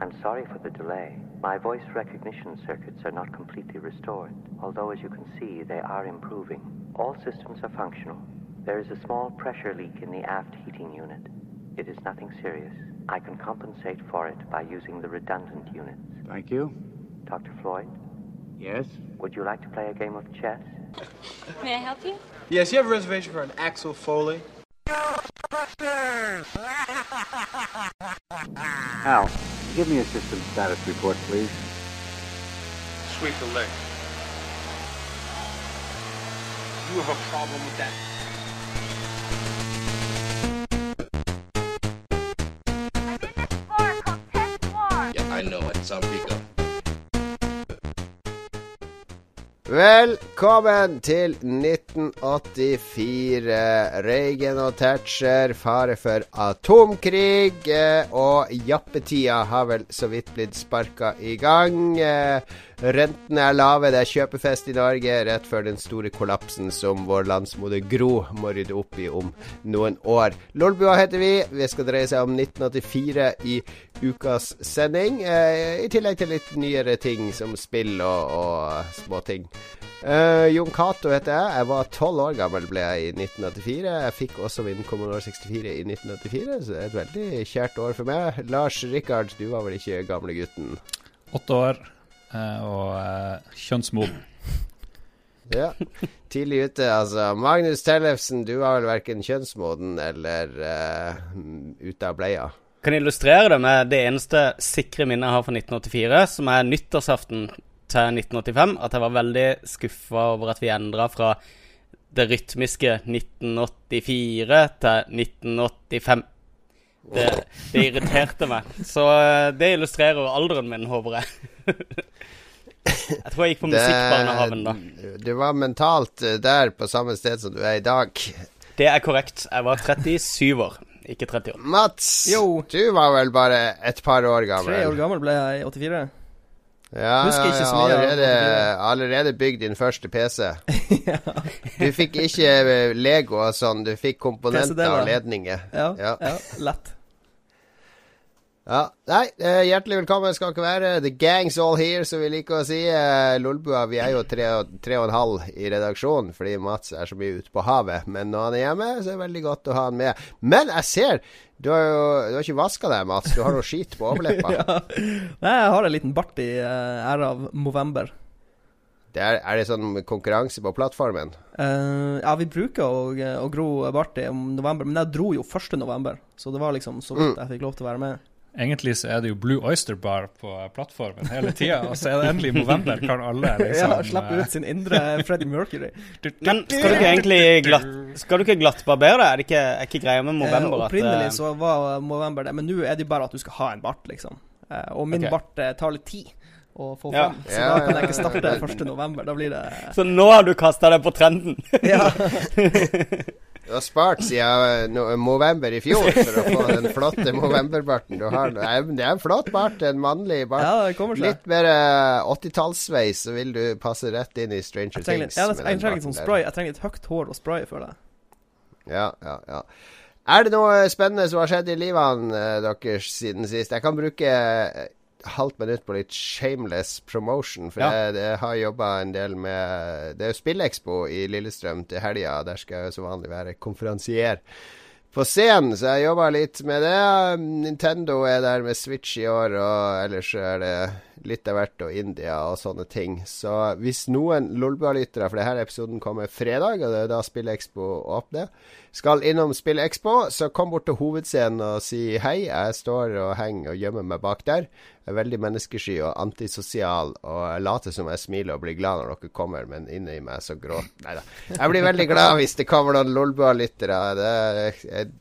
I'm sorry for the delay. My voice recognition circuits are not completely restored, although as you can see, they are improving. All systems are functional. There is a small pressure leak in the aft heating unit. It is nothing serious. I can compensate for it by using the redundant units. Thank you. Dr. Floyd, Yes? would you like to play a game of chess? May I help you? Yes, you have a reservation for an Axel Foley. Al, give me a system status report, please. Sweep the leg. You have a problem with that? I think that's more called test war. Yeah, I know it. Some people. Velkommen til 1984. Reagan og Thatcher, fare for atomkrig. eh, Og jappetida har vel så vidt blitt sparka i gang. Eh, Rentene er lave, det er kjøpefest i Norge rett før den store kollapsen som vår landsmoder Gro må rydde opp i om noen år. Lolbua heter vi. Vi skal dreie seg om 1984 i ukas sending. Eh, I tillegg til litt nyere ting som spill og, og småting. Uh, Jon Cato heter jeg. Jeg var tolv år gammel ble jeg i 1984. Jeg fikk også min Commodore 64 i 1984, så det er et veldig kjært år for meg. Lars Rikard, du var vel ikke gamlegutten? Åtte år eh, og uh, kjønnsmoden. Ja. Tidlig ute, altså. Magnus Tellefsen, du var vel verken kjønnsmoden eller uh, ute av bleia? Kan illustrere det med det eneste sikre minnet jeg har fra 1984, som er nyttårsaften til 1985. At jeg var veldig skuffa over at vi endra fra det rytmiske 1984 til 1985. Det, det irriterte meg. Så eh, det illustrerer alderen min, håper jeg. Jeg tror jeg gikk på musikkbarnehagen da. Du var mentalt eh, der på samme sted som du er i dag. Det er korrekt. Jeg var 37 år, ikke 38. Mats, Jo. du var vel bare et par år gammel? Tre år gammel ble jeg i 84. Ja, Husker ikke ja, så mye allerede, allerede bygd din første PC. Du fikk ikke eh, Lego og sånn, du fikk komponenter og ledninger. Ja, Ja. ja. lett. Ja, Nei, eh, hjertelig velkommen skal dere være. The gang's all here, som vi liker å si. Eh, Lolbua, vi er jo tre, og- tre og en halv i redaksjonen fordi Mats er så mye ute på havet. Men når han er hjemme, så er det veldig godt å ha han med. Men jeg ser du har jo du har ikke vaska deg, Mats. Du har noe skit på overleppa. ja. Nei, jeg har en liten bart i uh, ære av Movember. Det er, er det sånn konkurranse på plattformen? Uh, ja, vi bruker å, å gro bart i november, men jeg dro jo 1. november, så det var liksom så vidt jeg fikk lov til å være med. Egentlig så er det jo Blue Oyster Bar på plattformen hele tida, og så er det endelig i november kan alle liksom ja, Slippe ut sin indre Freddie Mercury. Men skal du ikke egentlig glatt, skal du ikke glattbarbere deg? Er det ikke, er ikke greia med Eh, Movember at opprinnelig eh, så var november det, men nå er det jo bare at du skal ha en bart, liksom. Eh, og min okay. bart eh, tar litt tid å få Ja. frem, så Ja, da kan jeg ikke starte ja. 1. november. Da blir det Så nå har du kasta deg på trenden? Ja. Du har spart siden eh, no november i fjor for å få den flotte Movember-barten du har. Det er, det er en flott bart, en mannlig bart. ja, det kommer seg. Litt mer eh, 80-tallssveis, så vil du passe rett inn i Stranger Jeg Things. litt- ja, med jeg trenger litt sånn spray. Jeg trenger litt høyt hår og spray, føler jeg. Ja, ja, ja. Er det noe spennende som har skjedd i livene eh, deres siden sist? Jeg kan bruke eh, halvt minutt på litt shameless promotion, for Ja. jeg, jeg har jobba en del med Det er jo Spillekspo i Lillestrøm til helga. Der skal jeg som vanlig være konferansier på scenen, så jeg jobba litt med det. Nintendo er der med Switch i år, og ellers så er det litt av hvert, og India og sånne ting. Så hvis noen Lolbua-lyttere, for denne episoden kommer fredag, og det er da SpillExpo åpner, skal innom SpillExpo, så kom bort til hovedscenen og si hei. Jeg står og henger og gjemmer meg bak der. Jeg er veldig menneskesky og antisosial, og jeg later som jeg smiler og blir glad når dere kommer, men inni meg så gråter Nei da. Jeg blir veldig glad hvis det kommer noen Lolbua-lyttere. Jeg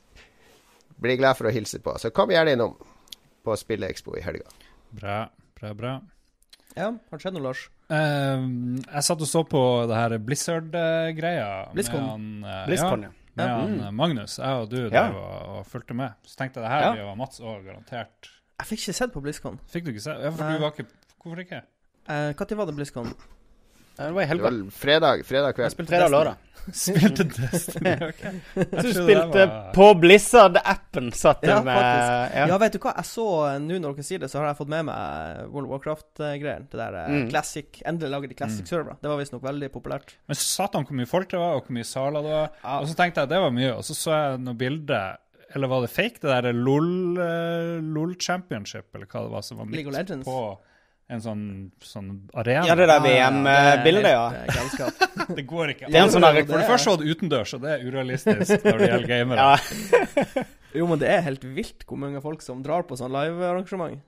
blir glad for å hilse på. Så kom gjerne innom på SpillExpo i helga. Bra, bra, bra. Ja, har det skjedd noe, Lars? Uh, jeg satt og så på det her Blizzard-greia. BlizzCon. Med han, eh, BlizzCon, ja. Med Ja. han, mm. Magnus. Jeg og du Ja. og, og fulgte med. Så tenkte jeg det her Ja. jo Mats òg garantert. Jeg fikk ikke sett på BlizzCon. Fikk du ikke sett? Ja, for Nei. du var ikke Hvorfor ikke? Når var det BlizzCon? Ja, Det var i helga. Fredag, fredag, kveld. Jeg spilte fredag og lørdag. Spilte Destiny, ok. Du spilte var- på Blizzard-appen, satt du Ja, med faktisk. ja. Ja, vet du hva, jeg så eh, nå når dere sier det, så har jeg fått med meg World of Warcraft-greien. Det der eh, Mm. classic Endelig lager de classic server. Det var visstnok veldig populært. Men satan hvor mye folk det var, og hvor mye saler det var. Og så tenkte jeg at det var mye, og så så jeg noe bilde Eller var det fake, det der LOL, eh, LOL Championship, eller hva det var som var League of midt Legends. på en sånn, sånn arena? Ja, det der VM-bildet, ja. Det. Det går ikke. Det er en sånn der- For det første var det utendørs, og det er urealistisk når det gjelder gamere. Ja. Jo, men det er helt vilt hvor mange folk som drar på sånn live-arrangement.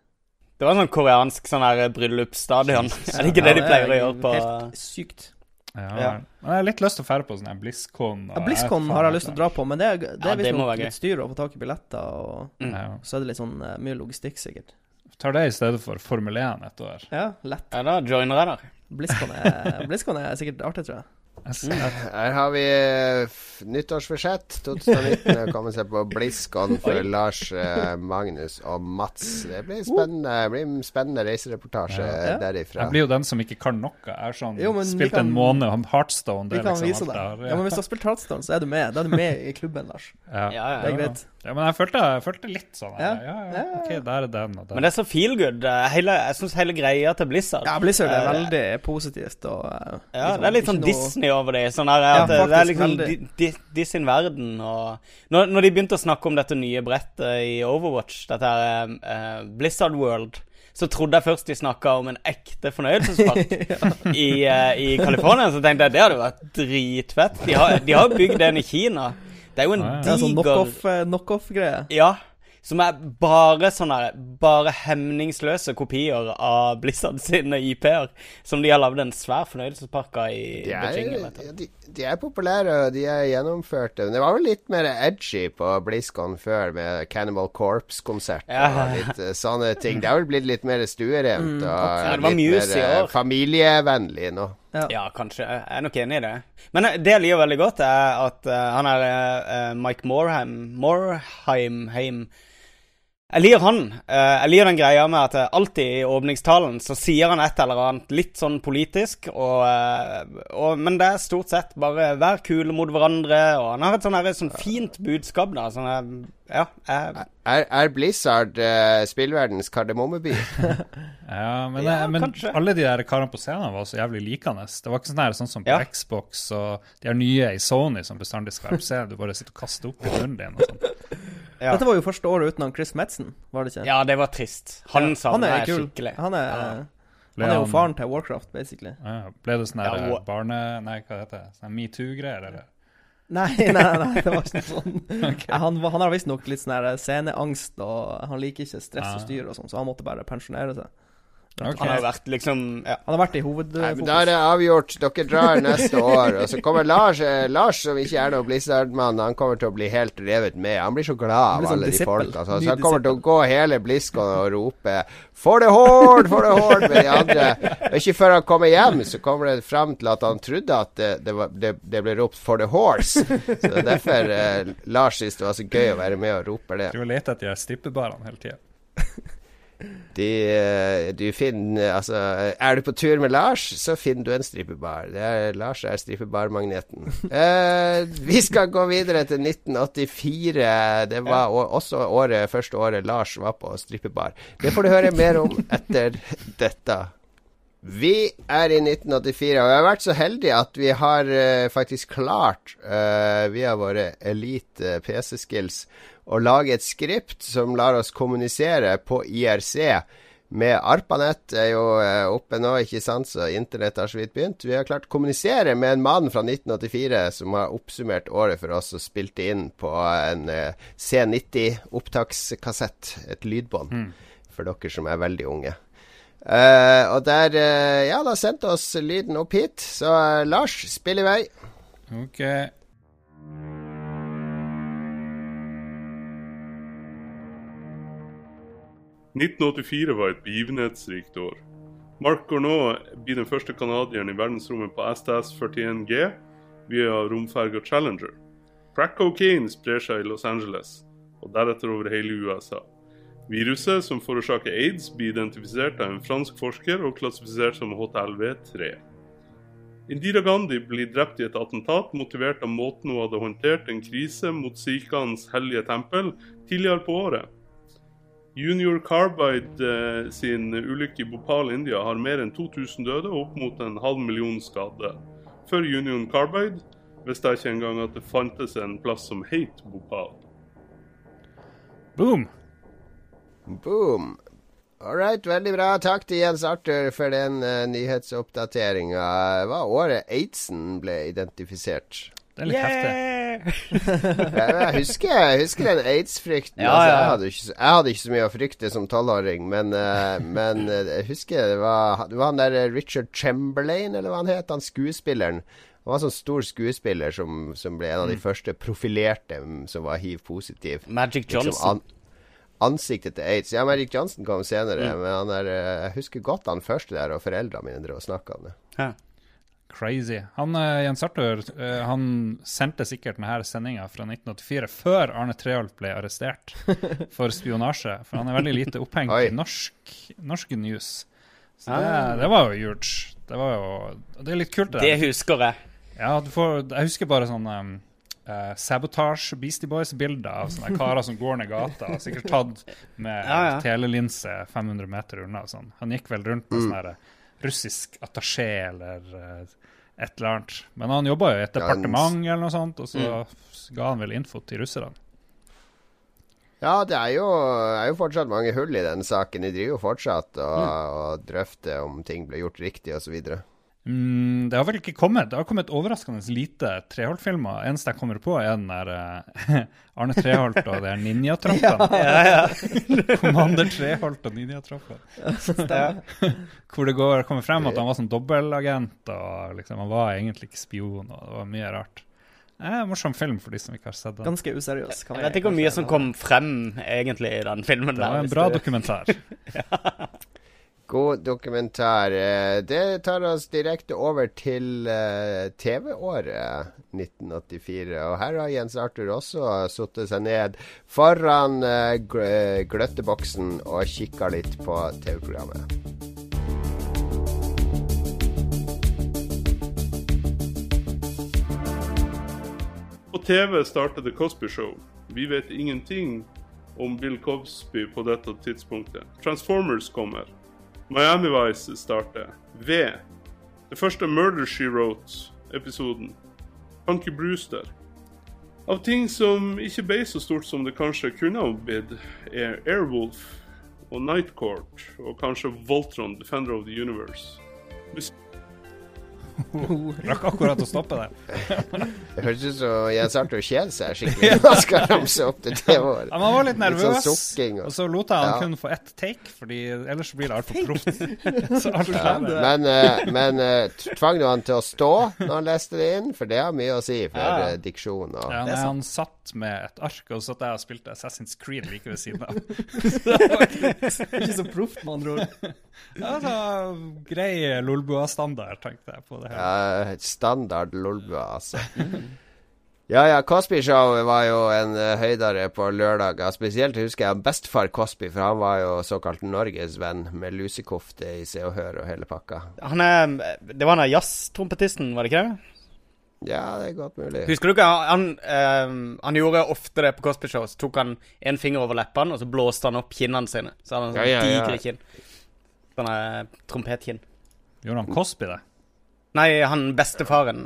Det var en sånn koreansk sånn her bryllupsstadion. Er det ikke det de pleier å gjøre på Helt sykt. Ja, Ja. Men jeg har litt lyst til å fære på sånn her BlizzCon. Ja, BlizzCon har jeg lyst til å dra på, men det er, det Ja, er det visstnok litt styr å få tak i billetter, og Mm. Så er det litt sånn eh, mye logistikk, sikkert. Tar det i stedet for Formel 1 et år. Ja, lett. Ja, da joiner jeg der. BlizzCon er, BlizzCon er sikkert artig, tror jeg. Jeg, Her har vi eh, nyttårsforsett 2019. å komme seg på BlizzCon for Lars, eh, Magnus og Mats. Det blir spennende, det blir en spennende reisereportasje Ja. derifra. jeg blir jo den som ikke kan noe. Jeg har sånn Jo, spilt kan- en måned om Heartstone. Det er kan liksom vise deg. Ja. Ja, men hvis du har spilt Heartstone, så er du med. Da er du med i klubben, Lars. Ja. Ja, ja, Det er greit. Ja, men jeg følte, jeg følte litt sånn. Ja. Ja, ja, ja. Ja, ja. OK, der er den og den. Men det er så feel good. eh, Hele, jeg syns hele greia til Blizzard Ja, Blizzard er veldig positivt og eh, Ja, liksom det er litt sånn noe- Disney over det. Sånn her, Ja, at det, det er liksom veldig. di, di, de sin verden og når, når de begynte å snakke om dette nye brettet i Overwatch, dette her uh, Blizzard World, så trodde jeg først de snakka om en ekte fornøyelsespark i, uh, i California. Så tenkte jeg det hadde vært dritfett. De har, de har bygd en i Kina. Det er jo en Ah, ja. Det er sånn knock, knockoff, knock knockoff-greie. Ja. Som er bare sånne Bare hemningsløse kopier av Blizzard sine IP-er. Som de har lagd en svær fornøyelsespark av i De Beijing. er, de, de er populære, og de er gjennomførte. Men det var vel litt mer edgy på BlizzCon før, med Cannibal Corpse-konsert Ja. og litt eh, sånne ting. Det har vel blitt litt mer stuerent og Ja, litt mer eh, år. familievennlig nå. Ja, kanskje. Jeg er nok enig i det. Men eh, det jeg liker veldig godt, er at uh, han er uh, Mike Morheim Morheim Heim. Jeg liker han. Eh, jeg liker den greia med at eh, alltid i åpningstalen så sier han et eller annet litt sånn politisk, og, eh, og, men det er stort sett bare vær kule mot hverandre, og han har et sånn, her, sånn fint budskap, da. Sånn, ja, jeg, Er, er Blizzard uh, spillverdens kardemommeby? Ja, men, Ja, men alle de der karene på scenen var så jævlig likende. Det var ikke sånn, her, sånn som på Ja. Xbox og de er nye i Sony som bestandig skal være på scenen. Du bare sitter og kaster opp i munnen din og sånn. Ja. Dette var jo første året uten han Chris Metzen, var det ikke? ja, det var trist. Han Ja, savner er jeg skikkelig. Han er, Ja. Han er jo han- faren til Warcraft, basically. Ja, ble det sånn Ja, barne... Nei, hva heter det? Sånn metoo-greier, eller? Nei, nei, nei, det var ikke noe sånn. okay. Han, han har visstnok litt sånn sceneangst, og han liker ikke stress Ah. og styr og sånn, så han måtte bare pensjonere seg. Ok. Han har vært liksom ja. Han har vært i hovedfokus. Da er det avgjort. Dere drar neste år. Og så kommer Lars, eh, Lars som ikke er noen Blizzard-mann, han kommer til å bli helt revet med. Han blir så glad av alle sånn alle de disippel. folka. Altså. Så han kommer til å gå hele BlizzCon og rope 'For the Horde! For the Horde!' med de andre. Og ikke før han kommer hjem, så kommer det fram til at han trodde at det, det, var, det, det ble ropt 'For the Horse'. Så det er derfor eh, Lars syns det var så gøy å være med og rope det. Du har lett etter de strippebarene hele tida. De, eh, du finner Altså, er du på tur med Lars, så finner du en stripebar. Det er, Lars er stripebarmagneten. eh, vi skal gå videre til 1984. Det var ja. også året, første året Lars var på strippebar. Det får du høre mer om etter dette. Vi er i 1984, og vi har vært så heldige at vi har uh, faktisk klart, uh, via våre elite PC-skills, å lage et skript som lar oss kommunisere på IRC. Med ARPANET er jo eh, oppe nå, ikke sant, så internett har så vidt begynt. Vi har klart å kommunisere med en mann fra 1984 som har oppsummert året for oss og spilte inn på en eh, C90-opptakskassett, et lydbånd, for dere som er veldig unge. Eh, og der uh, Ja, da sendte oss lyden opp hit. Så uh, Lars, spill i vei. OK. «1984 var et begivenhetsrikt år. Mark Gournot blir den første canadieren i verdensrommet på STS-41G via romferga Challenger. Crack cocaine sprer seg i Los Angeles, og deretter over hele USA. Viruset som forårsaker aids, blir identifisert av en fransk forsker og klassifisert som HTLV3. Indira Gandhi blir drept i et attentat motivert av måten hun hadde håndtert en krise mot sikhenes hellige tempel tidligere på året. Junior Carbide eh, sin ulykke i Bhopal, India har mer enn 2000 døde og opp mot en halv million skadde. Før Union Carbide visste jeg ikke engang at det fantes en plass som het Bhopal. Boom! Boom. All right, veldig bra. Takk til Jens Arthur for den uh, nyhetsoppdateringa. Det var året aidsen ble identifisert. Det er litt heftig. Ja, jeg, husker, jeg husker den aids-frykten. Ja, altså, jeg, hadde ikke, så- jeg hadde ikke så mye å frykte som tolvåring, men, uh, men uh, jeg husker det var, det var han der Richard Chamberlain, eller hva han het, han skuespilleren. Han var en sånn stor skuespiller som, som ble en av de første profilerte mm, som var hiv-positiv. Magic Liksom Johnson. an, ansiktet til aids. Ja, Magic Johnson kom senere, Mm. men han er, eh, jeg husker godt han første der, og foreldrene mine drev og snakka om det. Ja. Crazy. Han, eh, Jens Arthur eh, han sendte sikkert denne sendinga fra 1984 før Arne Treholt ble arrestert for spionasje. For han er veldig lite opphengt i norsk, norsk, news. Så det, Ah. det var jo huge. Det var jo Det er litt kult, det. Det husker jeg. Ja, du får, jeg husker bare sånn um, eh, sabotage Beastie Boys-bilder av sånne karer som går ned gata. Sikkert tatt med Ja, ja. telelinse 500 meter unna. Sånn. Han gikk vel rundt Mm. med sånn russisk attaché eller uh, et eller annet. Men han jobba jo i et departement eller noe sånt, og så Mm. ga han vel info til russerne. Ja, det er jo, er jo fortsatt mange hull i den saken. De driver jo fortsatt og, og drøfter om ting ble gjort riktig osv. Mm, det har vel ikke kommet Det har kommet overraskende lite Treholt-filmer. Eneste jeg kommer på, er den der uh, Arne Treholt og de der ninjatroppene. Commander Treholt og ninjatrappen. Hvor det går, kommer frem at han var sånn dobbeltagent, og liksom, han var egentlig ikke spion, og det var mye rart. En morsom film for de som ikke har sett den. Ganske useriøs. kan Jeg vet ikke hvor mye som kom frem egentlig i den filmen. Det var der, en bra du- dokumentar. God dokumentar. Eh, Det tar oss direkte over til eh, TV-året 1984. Og her har Jens Arthur også satt seg ned foran eh, gløtteboksen og kikka litt på TV-programmet. På TV startet The Cosby Show. Vi vet ingenting om Bill Cosby på dette tidspunktet. Transformers kommer. Miami Vice starter. ved Det første Murder She Wrote-episoden. Punky Brewster. Av ting som ikke ble så stort som det kanskje kunne ha blitt, er Airwolf og Night Court og kanskje Voltron, Defender of the Universe. Mus- Rakk akkurat å stoppe det. Det høres ut som Jens Arthur kjeder seg skikkelig når han skal ramse opp det TV-året. Ja, men han var litt nervøs, Litt sånn og- og så lot jeg han Ja. kun få ett take, Fordi ellers blir det altfor proft. Ja, men uh, men uh, tvang du han til å stå når han leste det inn? For det har mye å si for Ja. eh, diksjon. Og, Ja, nei, han satt med et ark, og så satt jeg og spilte Assassin's Creed like ved siden av. Ikke- Ikke så proft, med andre ord. Ja, så grei Lolbua-standard, tenkte jeg på det her. Ja, standard lolbua, altså. Ja, ja, Cosby Show var jo en uh, høydare på lørdager. Spesielt husker jeg bestefar Cosby, for han var jo såkalt norgesvenn med lusekofte i Se og Hør og hele pakka. Han er, det var han jazztrompetisten, var det ikke det? Ja, det er godt mulig. Husker du ikke? Han, uh, han gjorde ofte det på Cosby Show. Så tok han en finger over leppene, og så blåste han opp kinnene sine. Så hadde han sånn Ja, ja, ja. digre kinn. Sånne trompetkinn. Gjorde han Cosby det? Nei, han bestefaren.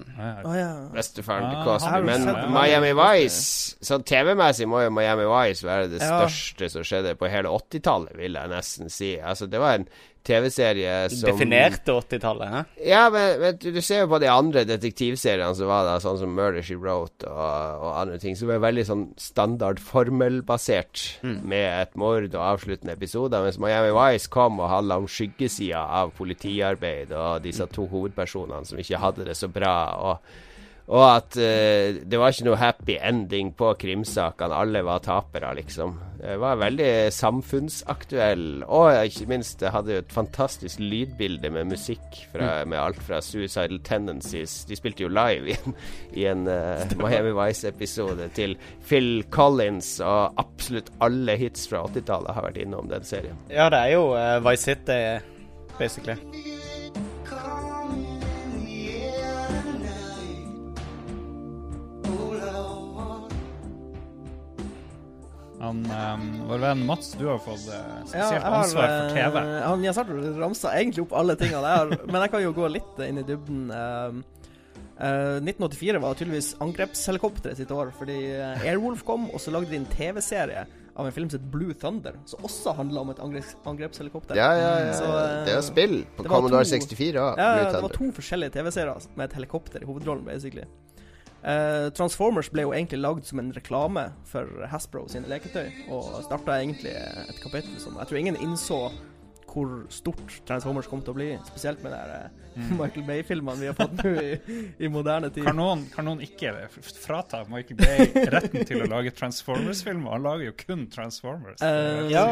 Oh, ja. Bestefaren til Ah, Cosby. Men? Miami Vice Sånn TV-messig må jo Miami Vice være det Ja. største som skjedde på hele 80-tallet, vil jeg nesten si. Altså, det var en TV-serie som Definerte 80-tallet. hæ? Ja, men, men du, du ser jo på de andre detektivseriene som var da, sånn som Murder She Wrote og, og andre ting, som er veldig sånn standard formelbasert, med et mord og avsluttende episoder, mens Miami Vice kom og handla om skyggesida av politiarbeid og disse to hovedpersonene som ikke hadde det så bra. og og at uh, det var ikke noe happy ending på krimsakene. Alle var tapere, liksom. Det var veldig samfunnsaktuell. Og ikke minst, det hadde jo et fantastisk lydbilde med musikk fra, med alt fra Suicidal Tendencies De spilte jo live i en, i en uh, Miami Vice-episode til Phil Collins, og absolutt alle hits fra 80-tallet har vært innom den serien. Ja, det er jo uh, Vice City, basically. Han, um, vår venn Mats, du har fått uh, Ja, spesielt jeg har, ansvar for TV. eh, han Jens Arthur ramsa egentlig opp alle tingene jeg har, men jeg kan jo gå litt inn i dybden. Uh, eh, 1984 var tydeligvis angrepshelikopteret sitt år, fordi eh, Airwolf kom, og så lagde de en TV-serie av en film som het Blue Thunder, som også handla om et angreps angrepshelikopter. Ja, ja, ja. Så, uh, det er spill på det var Commodore to- 64 òg. Ja, det var to forskjellige TV-serier med et helikopter i hovedrollen, basically. Eh, Transformers ble jo egentlig lagd som en reklame for Hasbro sine leketøy, og starta egentlig et kapittel som Jeg tror ingen innså hvor stort Transformers kom til å bli, spesielt med de eh, Mm. Michael Bay-filmene vi har fått nå i, i moderne tid. Kan noen, kan noen ikke frata Michael Bay retten til å lage Transformers-filmer? Han lager jo kun Transformers. Uh, Ja,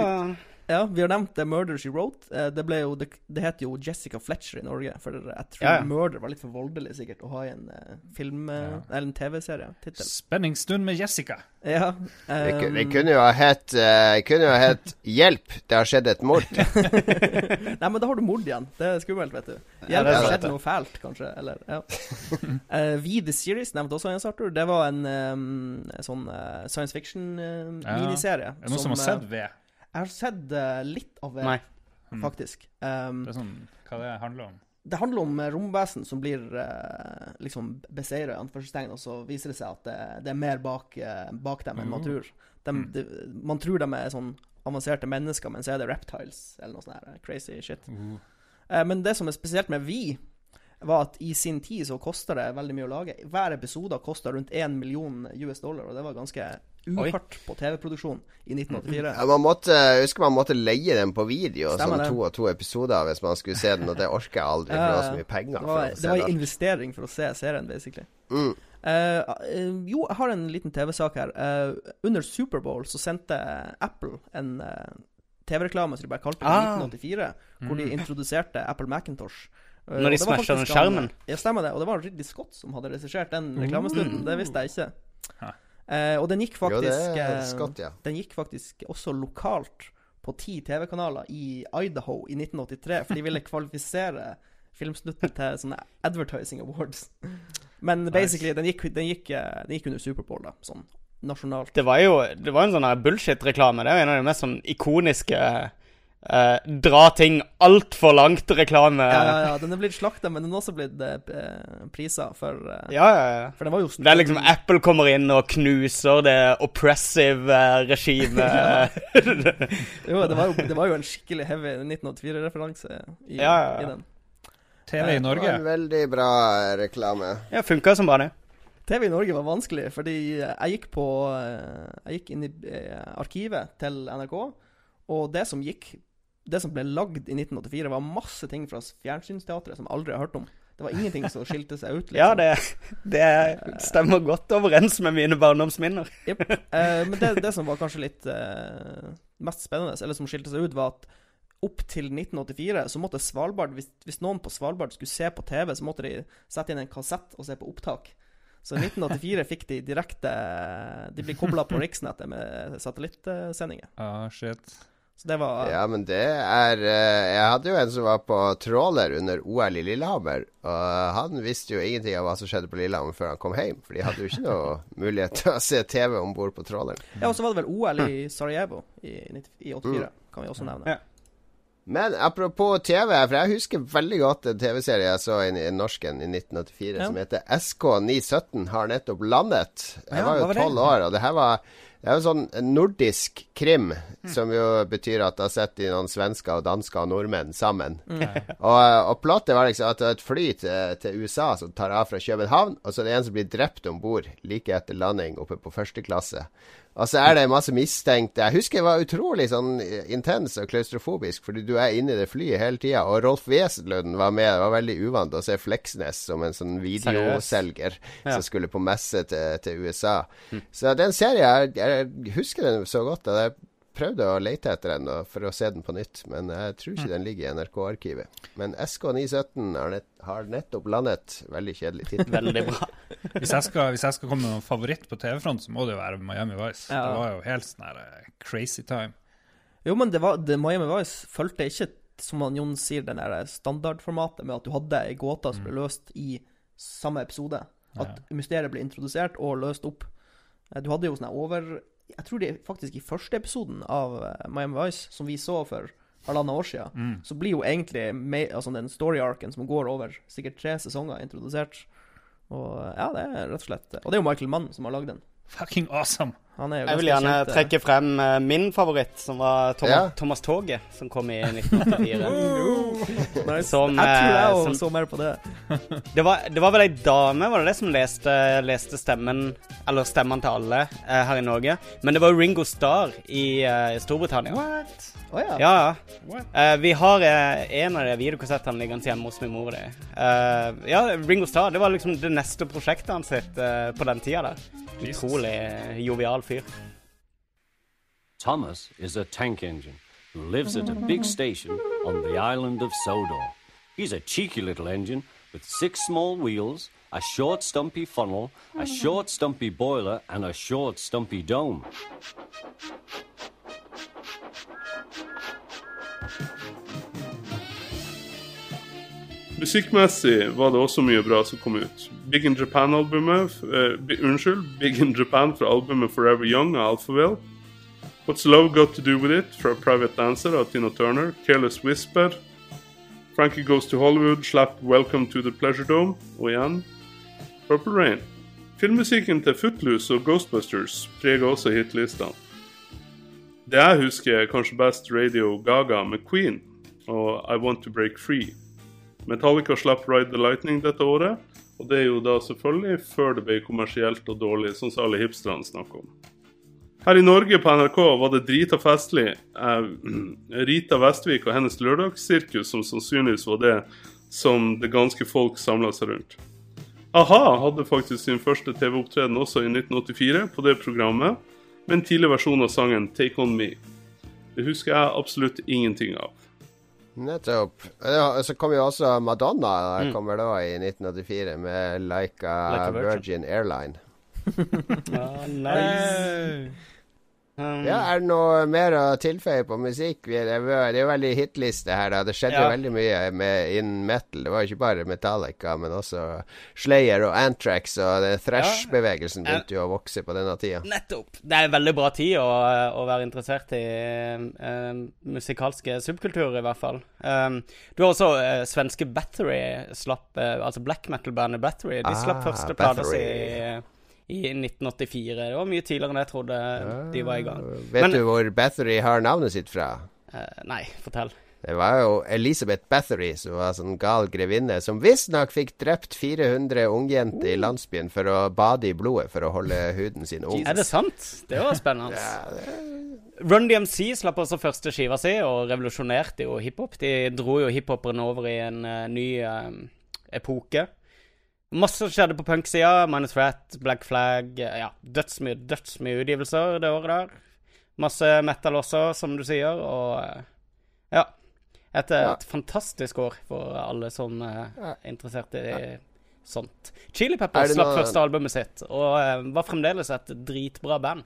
Ja, vi har nevnt det Murder She Wrote. Eh, det, ble jo, det, det heter jo Jessica Fletcher i Norge, for jeg tror Ja, ja. Murder var litt for voldelig sikkert å ha i en eh, film eh, Ja. Eller en TV-serie. Spenningsstund med Jessica. Ja. Det, det um, kunne jo ha hett uh, kunne jo ha hett 'Hjelp, det har skjedd et mord'. Nei, men da har du mord igjen. Det er skummelt, vet du. Ja, Hjelp, det har skjedd noe fælt, kanskje. Eller, ja. uh, We The Series nevnte også Jens Arthur. Det var en um, sånn uh, science fiction-miniserie. Er det noen som har sett ved? Jeg har sett eh, litt av det, Nei. Mm. faktisk. Um, Det er sånn, hva det handler om? det handler om eh, romvesen som blir uh, liksom beseira, i anførselstegn, og så viser det seg at det, det er mer bak, eh, bak dem enn man Oh. tror. De, Mm. de, man tror de er sånn avanserte mennesker, men så er det reptiles, eller noe sånt her, crazy shit. Uh. Eh, men det som er spesielt med Vi, var at i sin tid så koster det veldig mye å lage. Hver episode kosta rundt 1 million US dollar, og det var ganske uhørt på TV-produksjon i 1984. Ja, man måtte, jeg husker man måtte leie den på video, Stemmer sånn det. to og to episoder hvis man skulle se den, og det orker jeg aldri, for det var så mye penger. Det for var, det var en investering for å se serien, basically. Mm. Uh, eh, jo, jeg har en liten TV-sak her. Uh, under Superbowl så sendte Apple en TV-reklame som de bare kalte det Ah. 1984, hvor de introduserte Apple Macintosh. Eh, Når de og det var smashet den han- skjermen? Ja, stemmer det. Og det var Ridley Scott som hadde regissert den reklamestunden. Det visste jeg ikke. Ja. Eh, og den gikk faktisk er eh, Scott, ja. Den gikk faktisk også lokalt på ti TV-kanaler i Idaho i 1983, for de ville kvalifisere filmsnutten til sånne Advertising Awards. Men basically, den gikk, den gikk, eh, den gikk under Superbowl, da, sånn nasjonalt. Det var jo det var en sånn bullshit-reklame. Det er jo en av de mest sånn ikoniske eh, dra ting altfor langt-reklame. Ja, ja, ja, den er blitt slakta, men den er også blitt eh, prisa for eh, Ja, ja, ja. For den var jo Det er liksom Apple kommer inn og knuser det oppressive eh, regimet. Jo, det var jo, det var jo en skikkelig heavy 1984-referanse i, Ja, ja, ja. i den. TV i Det var Norge. en veldig bra reklame. ja, funka som bare det. TV i Norge var vanskelig, fordi jeg gikk på eh, Jeg gikk inn i eh, arkivet til NRK, og det som gikk Det som ble lagd i 1984, var masse ting fra fjernsynsteatret som jeg aldri har hørt om. Det var ingenting som skilte seg ut. Liksom. Ja, det, det stemmer godt overens med mine barndomsminner. Yep. Eh, men det, det som var kanskje litt eh, mest spennende, eller som skilte seg ut, var at opp til 1984 så måtte Svalbard hvis, hvis noen på Svalbard skulle se på TV, så måtte de sette inn en kassett og se på opptak. Så i 1984 fikk de direkte De ble kobla på riksnettet med satellittsendinger. Ah, shit. Så det var Ja, men det er eh, Jeg hadde jo en som var på tråler under OL i Lillehammer. Og han visste jo ingenting av hva som skjedde på Lillehammer før han kom hjem. For de hadde jo ikke noe mulighet til å se TV om bord på tråleren. Ja, og så var det vel OL i Sarajevo i, 90 i 84, kan vi også nevne. Ja. Men apropos TV, for jeg husker veldig godt en TV-serie jeg så i, i norsken i 1984 Ja. som heter SK917 har nettopp landet. Jeg Ja, var jo tolv år, og det her var det er jo sånn nordisk krim, som jo betyr at da setter de noen svensker og dansker og nordmenn sammen. Og, og plottet var liksom at det er et fly til, til USA som tar av fra København, og så er det en som blir drept om bord like etter landing oppe på første klasse. Og så er det masse mistenkte. Jeg husker det var utrolig sånn intens og klaustrofobisk, fordi du er inne i det flyet hele tida. Og Rolf Wesenlund var med. Det var veldig uvant å se Fleksnes som en sånn videoselger Ja. som skulle på messe til, til USA. Så den serien, jeg, jeg husker den så godt. at jeg prøvde å lete etter den for å se den på nytt, men jeg tror ikke den ligger i NRK-arkivet. Men SK917 har, nett, har nettopp landet. Veldig kjedelig tittel. Veldig bra. Hvis jeg skal, hvis jeg skal komme med noen favoritt på TV-front, så må det jo være Miami Vice. Ja. Det var jo helt sånn her eh, crazy time. Jo, men det var, det Miami Vice fulgte ikke, som han Jon sier, den der standardformatet med at du hadde ei gåte som ble løst i samme episode. At mysteriet ble introdusert og løst opp. Eh, Du hadde jo sånn over, Jeg tror det er faktisk i første episoden av eh, Miami Vice, som vi så for halvannet år siden, Mm. så blir jo egentlig altså den story-arken som går over sikkert tre sesonger, introdusert. Og ja, det er rett og slett Og det er jo Michael Mann som har lagd den. Fucking awesome. Han er jo Jeg vil gjerne kjent, eh, trekke frem uh, min favoritt, som var Thomas, Ja. Thomas Toget, som kom i 1984. Nice. Som, jeg tror jeg eh, også så mer på det. Det var, det var vel ei dame var det det som leste, leste stemmen Eller stemmene til alle uh, her i Norge. Men det var Ringo Starr i eh, Storbritannia. What? Oh, ja. Ja, ja. Eh, vi har en av de videokassettene liggende hjemme hos min mor. og de. Eh, ja, Ringo Starr det var liksom det neste prosjektet hans sitt på den tida der. Utrolig jovial Thomas is a tank engine who lives at a big station on the island of Sodor. He's a cheeky little engine with six small wheels, a short stumpy funnel, a short stumpy boiler, and a short stumpy dome. Musikkmessig var det også mye bra som kom ut. Big in Japan-albumet uh, Unnskyld, Big in Japan fra albumet Forever Young av Alphaville. What's Love Got To Do With It fra Private Dancer av Tina Turner. Careless Whisper. Frankie Goes To Hollywood slapp Welcome To The Pleasure Dome. Og igjen Purple Rain. Filmmusikken til Footloose og Ghostbusters preger også hitlistene. Det jeg husker, er kanskje best Radio Gaga med Queen og I Want To Break Free. Metallica slapp Ride the Lightning dette året, og det er jo da selvfølgelig før det ble kommersielt og dårlig, sånn som alle hipsterne snakker om. Her i Norge på NRK var det drita festlig. Eh, Rita Vestvik og hennes lørdagssirkus som sannsynligvis var det som det ganske folk samla seg rundt. A-ha hadde faktisk sin første TV-opptreden også i 1984 på det programmet, med en tidlig versjon av sangen 'Take On Me'. Det husker jeg absolutt ingenting av. Nettopp. Ja, Så kom jo også Madonna Mm. kommer da i 1984 med Like a, Like a Virgin. Virgin Airline. Ah, nice. Um, Ja, Er det noe mer å tilføye på musikk? Det er jo- veldig hitliste her, da. Det skjedde jo veldig mye med innen metal. Det var jo ikke bare Metallica, men også Slayer og Antrax. og thrash-bevegelsen Ja. begynte jo å vokse på denne tida. Nettopp. Det er en veldig bra tid å, å være interessert i uh, musikalske subkulturer, i hvert fall. Um, du har også uh, svenske Battery slapp uh, Altså black metal-bandet Battery. De slapp Ah, første plata si i 1984. Det var mye tidligere enn jeg trodde de var i gang. Vet Men- du hvor Bathory har navnet sitt fra? Uh, nei, fortell. Det var jo Elizabeth Bathory, som var sånn gal grevinne, som visstnok fikk drept 400 ungjenter i landsbyen for å bade i blodet for å holde huden sin ung. Er det sant? Det var spennende. Run DMC slapp også første skiva si, og revolusjonerte jo hiphop. De dro jo hiphoperen over i en uh, ny uh, epoke. Masse skjedde på punksida. Minus Threat, Black Flag eh, Ja, dødsmye dødsmye utgivelser det året der. Masse metal også, som du sier, og eh, Ja. Et, Ja. et fantastisk år for alle som er er interessert i sånt. Chili Er Peppers slapp noe- første albumet sitt, og eh, var fremdeles et dritbra band.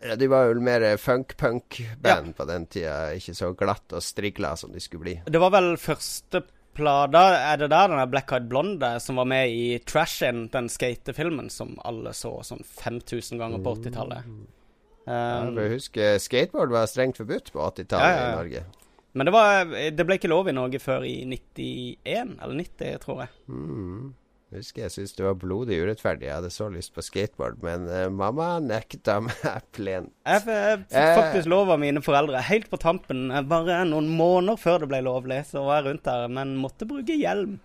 Ja, de var jo mer funk-punk-band på den tida. Ikke så glatt og strigla som de skulle bli. Det var vel første plata Er det der den der Black Eyed Blonde som var med i Trash-In, den skatefilmen som alle så sånn 5000 ganger på 80-tallet? Ja, Um, ja, huske, Skateboard var strengt forbudt på 80-tallet Ja, ja, ja. i Norge. men det, var, det ble ikke lov i Norge før i 91 eller 90, tror jeg. Mm. Jeg husker jeg syntes det var blodig urettferdig. Jeg hadde så lyst på skateboard, men uh, mamma nekta meg plent. Jeg, fikk Eh. faktisk lov av mine foreldre helt på tampen. eh, Bare noen måneder før det ble lovlig, så var jeg rundt der, men måtte bruke hjelm.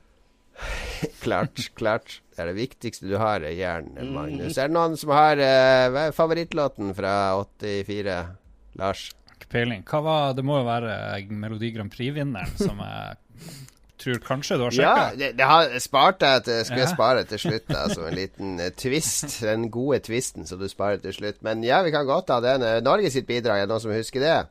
klart, klart. Det er det viktigste du har, er jern, Mm. Magnus. Er det noen som har uh, er favorittlåten fra 84? Lars? Ikke peiling. Hva var Det må jo være Melodi Grand Prix-vinneren, som jeg tror kanskje du har Ja, det, det har spart jeg til Skulle jeg Ja. spare til slutt, da, som en liten eh, twist. Den gode twisten som du sparer til slutt. Men ja, vi kan godt ha den. Eh, Norge sitt bidrag, er det noen som husker det?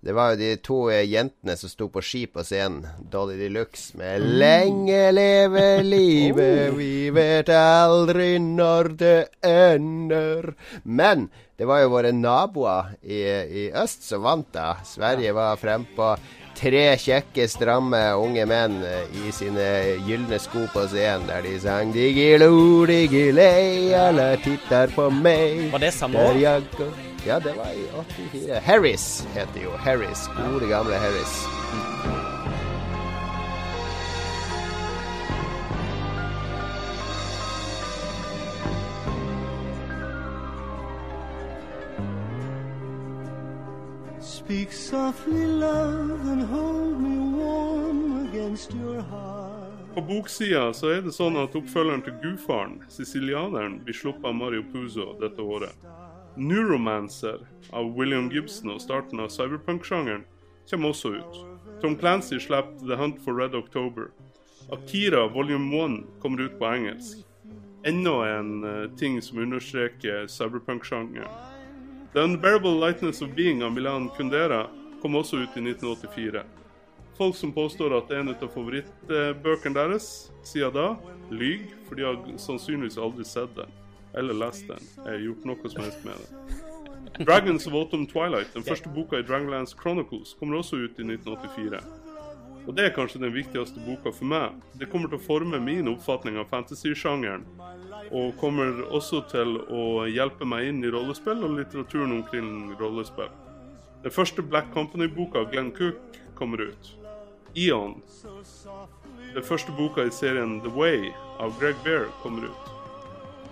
Det var jo de to eh, jentene som sto på ski på scenen, Dolly de Luxe, med 'Lenge leve livet, vi vet aldri når det ender'. Men det var jo våre naboer i, i øst som vant, da. Sverige var frempå. Tre kjekke, stramme unge menn eh, i sine gylne sko på scenen, der de sang 'Digilo, digilei, alle titter på meg'. Var det samme år? Ja, det var i 84. Harris heter jo. Harris. Gode, gamle Harris. Speak softly, love, and hold me warm against your heart. På boksida så er det sånn at oppfølgeren til Gudfaren, sicilianeren, blir sluppet av Mario Puzo dette året. Neuromancer av William Gibson og starten av cyberpunk-sjangeren kommer også ut. Tom Clancy slipper The Hunt for Red October. Akira volume 1 kommer ut på engelsk. Enda en eh, ting som understreker cyberpunk-sjangeren. The Unbearable Lightness of Being av Milan Kundera kom også ut i 1984. Folk som påstår at en av favorittbøkene deres, sier da lyg, for de har sannsynligvis aldri sett den eller lest den. har gjort noe som helst med det. Dragons of Autumn Twilight, den første boka i Dragonlance Chronicles, kommer også ut i 1984. Og det er kanskje den viktigste boka for meg. Det kommer til å forme min oppfatning av fantasy-sjangeren, og kommer også til å hjelpe meg inn i rollespill og litteraturen omkring rollespill. Den første Black Company-boka av Glenn Cook kommer ut. Eon. Den første boka i serien The Way av Greg Bear kommer ut.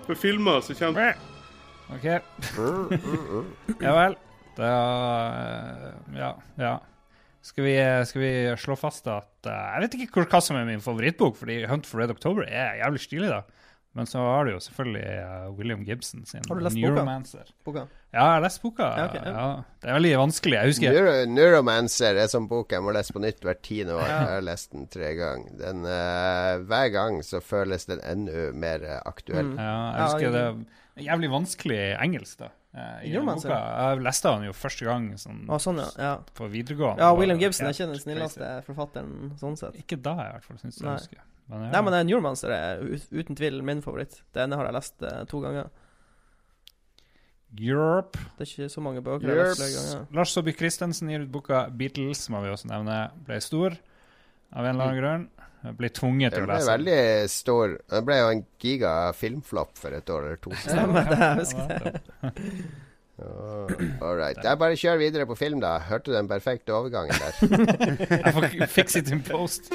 For filmer så kommer OK. ja vel. Da eh, Ja. ja. Skal vi, skal vi slå fast at uh, Jeg vet ikke hvor, hva som er min favorittbok, fordi Hunt for Red October er jævlig stilig, da. Men så har du jo selvfølgelig uh, William Gibson sin Har du lest? Neuromancer. Boka? Ja, jeg har lest boka. Ja, okay, ja. ja. Det er veldig vanskelig. Jeg husker Neuro Neuromancer er sånn bok jeg må lese på nytt hvert tiende år. Ja. Jeg har lest den tre ganger. Den, uh, hver gang så føles den enda mer aktuell. aktuell. Ja, jeg husker det er jævlig vanskelig engelsk, da. Eh, I den Neuromancer? boka. Jeg leste den jo første gang sånn, Ah, sånn, ja. ja. på videregående. Ja, William Gibson er ikke den snilleste crazy. forfatteren sånn sett. Ikke da, i hvert fall, syns jeg. Husker. Men, ja. Nei, men eh, Neuromancer er uten tvil min favoritt. Det ene har jeg lest uh, to ganger. Europe. Det er ikke så mange bøker jeg har lest flere Lars, ganger. Lars Saabye Christensen gir ut boka 'Beatles', må vi også nevne. Ble stor av en eller annen grunn. Ble tvunget til Den å ble lese. veldig stor. Det ble jo en giga filmflopp for et år eller to siden. Jeg all right. Jeg bare kjør videre på film, da. Hørte du den perfekte overgangen der? Jeg får fix it in post.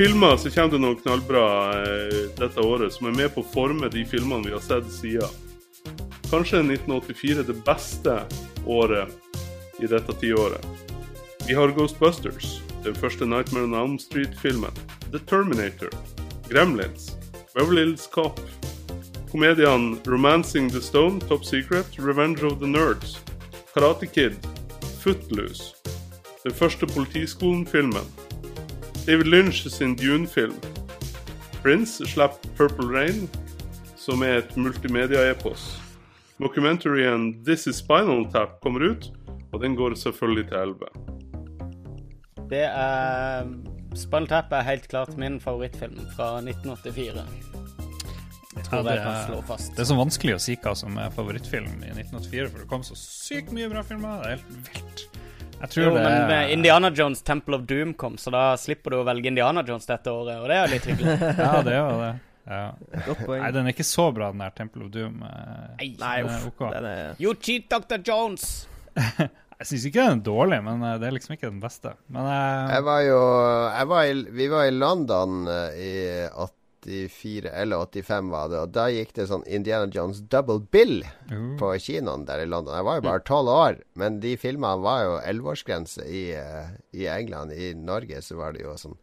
Filmer så kommer det noen knallbra eh, dette året som er med på å forme de filmene vi har sett siden. Kanskje er 1984 det beste året i dette tiåret. Vi har Ghostbusters, den første Nightmare on Elm Street-filmen, The Terminator, Gremlins, Beverly Cop, komediene Romancing the Stone, Top Secret, Revenge of the Nerds, Karate Kid, Footloose, den første Politiskolen-filmen, David Lynch sin Dune-film. Prince slipper Purple Rain, som er et multimedia-epos. Dokumentaryen This Is Spinal Tap kommer ut, og den går selvfølgelig til 11. Det er Spinal Tap er helt klart min favorittfilm fra 1984. Jeg tror Ja, det, jeg kan slå fast. det er så vanskelig å si hva som er favorittfilm i 1984, for det kom så sykt mye bra filmer. Det er helt vilt. Jeg tror Jo, det men er med Indiana Jones Temple of Doom kom, så da slipper du å velge Indiana Jones dette året, og det er jo litt hyggelig. Ja, det er jo det. Ja. Godt poeng. Nei, den er ikke så bra, den der Temple of Doom. Nei, Nei, er uff, ok. den er- You cheat, Dr. Jones! Jeg syns ikke den er dårlig, men eh, det er liksom ikke den beste. Men uh... Jeg var jo jeg var i, Vi var i London i i 84 eller 85, var det. Og da gikk det sånn Indiana Jones double bill mm. på kinoen der i London. Jeg var jo bare tolv år, men de filmene var jo elleveårsgrense i, eh, i England. I Norge så var det jo sånn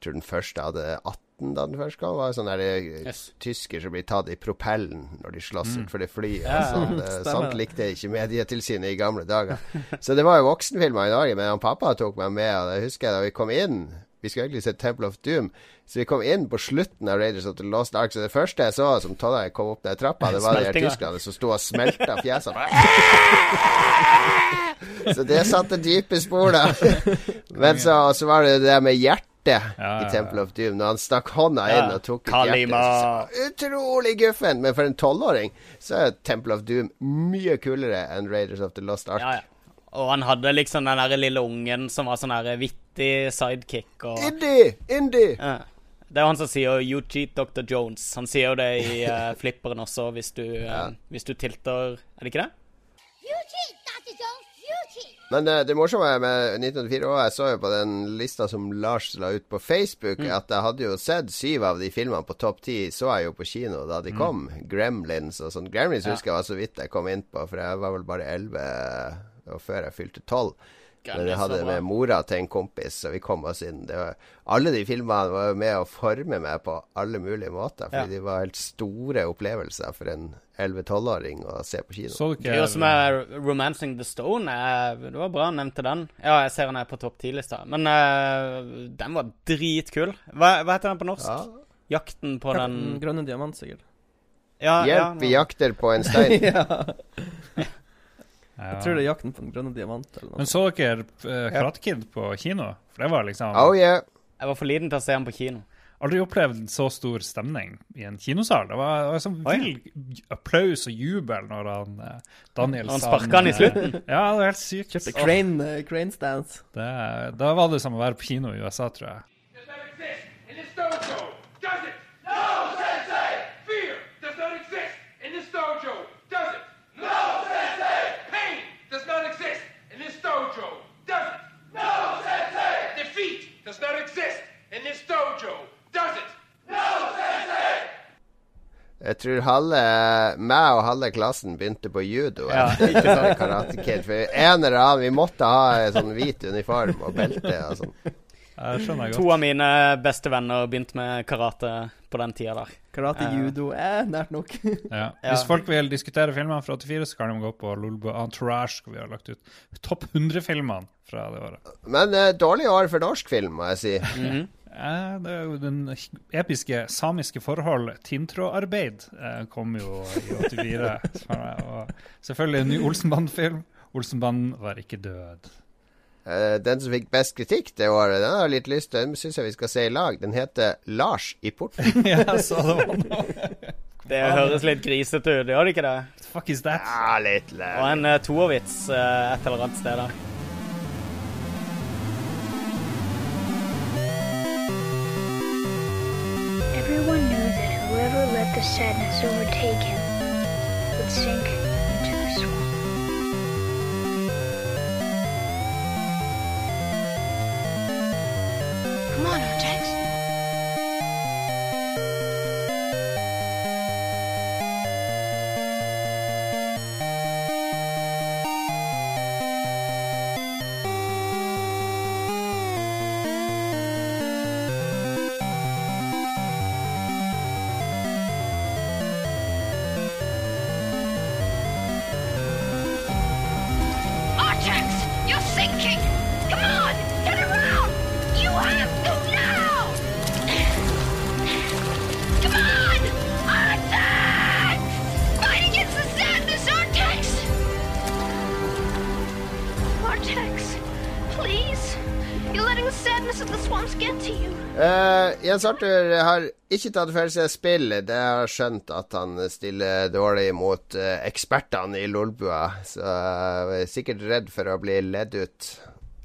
Jeg tror den første hadde 18 da den først kom. Det var sånn der, det Yes. tysker som blir tatt i propellen når de slåss Mm. utfor det flyet. Ja. Sånn, eh, sånt likte ikke Medietilsynet i gamle dager. Så det var jo voksenfilmer i Norge, men han pappa tok meg med, og det husker jeg da vi kom inn. Vi skulle egentlig se Temple of Doom, så vi kom inn på slutten av Raiders of the Lost Ark. Så det første jeg så som Tonje kom opp den trappa, det var de tyskerne som sto og smelta fjesene. Så det satte dype spor, da. Men så, så var det det der med hjertet i Temple of Doom. Når han stakk hånda inn og tok Kalima. hjertet. så- Utrolig guffen! Men for en tolvåring så er Temple of Doom mye kulere enn Raiders of the Lost Ark. Ja, ja. Og han hadde liksom den der lille ungen som var sånn der vittig sidekick og Indie! Indie! Ja. Det er jo han som sier 'You cheat Dr. Jones'. Han sier jo det i uh, flipperen også, hvis du, eh, hvis du tilter Er det ikke det? You cheat, Dr. Jones, you cheat. Men uh, det morsomme med 1984 også, jeg så jo på den lista som Lars la ut på Facebook, Mm. at jeg hadde jo sett syv av de filmene på topp ti, så jeg jo på kino da de Mm. kom. Gremlins og sånn. Gremlins Ja. husker jeg var så vidt jeg kom inn på, for jeg var vel bare elleve og før jeg fylte tolv. Men jeg hadde det med mora til en kompis, så vi kom oss inn. Det var, alle de filmene var med å forme meg på alle mulige måter, fordi Ja. de var helt store opplevelser for en 11-12-åring å se på kino. Så Det er som er 'Romancing the Stone'. Jeg, det var bra nevnte den. Ja, jeg ser den er på topp ti-lista. Men uh, den var dritkul. Hva, hva heter den på norsk? Jakten på den Grønne diamant, sikkert. Ja, ja, Hjelp, vi jakter på en stein. ja. Ja. Jeg tror det er jakten på den grønne diamant. Eller noe. Men så dere uh, Karate Kid på kino? For det var liksom Oh yeah. Jeg var for liten til å se den på kino. Aldri opplevd så stor stemning i en kinosal. Det var, det var sånn vill applaus og jubel når han eh, Daniel Når han sparka han i slutten? Ja, det var helt sykt. Kjøpte crane, uh, crane stance. Det, da var det som å være på kino i USA, tror jeg. in this dojo, does it? No, Sensei! Fear does not exist in this dojo, does it? No, Sensei! Pain does not exist in this dojo, does it? No, Sensei! Defeat does not exist in this dojo, does it? No, Sensei! Jeg tror halve meg og halve klassen begynte på judo. Ja, ikke sant? Karate Kid. For en eller annen Vi måtte ha en sånn hvit uniform og belte og sånn. Jeg skjønner jeg To av mine beste venner begynte med karate på den tida der. Karate, Eh, judo eh, Nært nok. Ja. Ja. Hvis folk vil diskutere filmene fra 84, så kan de gå på Lolbo Entourage, hvor vi har lagt ut topp 100-filmene fra det året. Men eh, dårlig år for norsk film, må jeg si. Mhm. Eh, det er jo den episke samiske forhold, tintrådarbeid, eh, kom jo i 84. og selvfølgelig en ny Olsenband-film. Olsenband var ikke død. Eh, den som fikk best kritikk det året, den har litt lyst til. Den syns jeg vi skal se i lag. Den heter Lars i porten. ja, så det var noe. Det høres litt grisete ut, gjør det ikke det? Fuck is that? Ja, litt Og en uh, toervits uh, et eller annet sted der. Everyone knew that whoever let the sadness overtake him would sink Come on, Jens Arthur har ikke tatt for seg spill. Det har jeg skjønt at han stiller dårlig mot eh, ekspertene i Lolbua. Så jeg er sikkert redd for å bli ledd ut.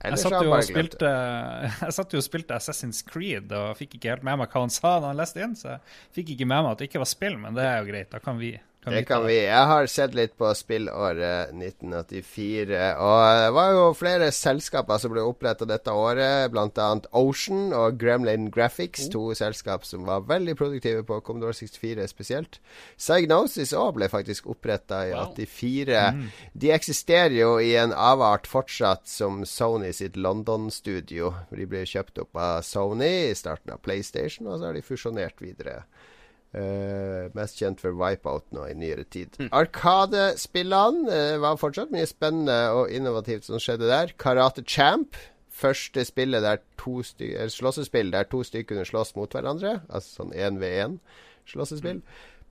Jeg satt, spilte, jeg satt jo og spilte Assassin's Creed og fikk ikke helt med meg hva han sa da han leste inn, så jeg fikk ikke med meg at det ikke var spill, men det er jo greit. Da kan vi Det kan vi. Jeg har sett litt på spillåret 1984. Og det var jo flere selskaper som ble oppretta dette året, bl.a. Ocean og Gremlin Graphics. To selskap som var veldig produktive på Commodore 64 spesielt. Psygnosis òg ble faktisk oppretta i 84. Mm. De eksisterer jo i en avart fortsatt som Sony sitt London-studio. De ble kjøpt opp av Sony i starten av PlayStation, og så har de fusjonert videre. Eh, mest kjent for Wipeout nå i nyere tid. Arkadespillene uh, var fortsatt mye spennende og innovativt som skjedde der. Karate Champ. Første spillet der to slåssespill der to stykker kunne slåss mot hverandre. Altså sånn 1v1-slåssespill.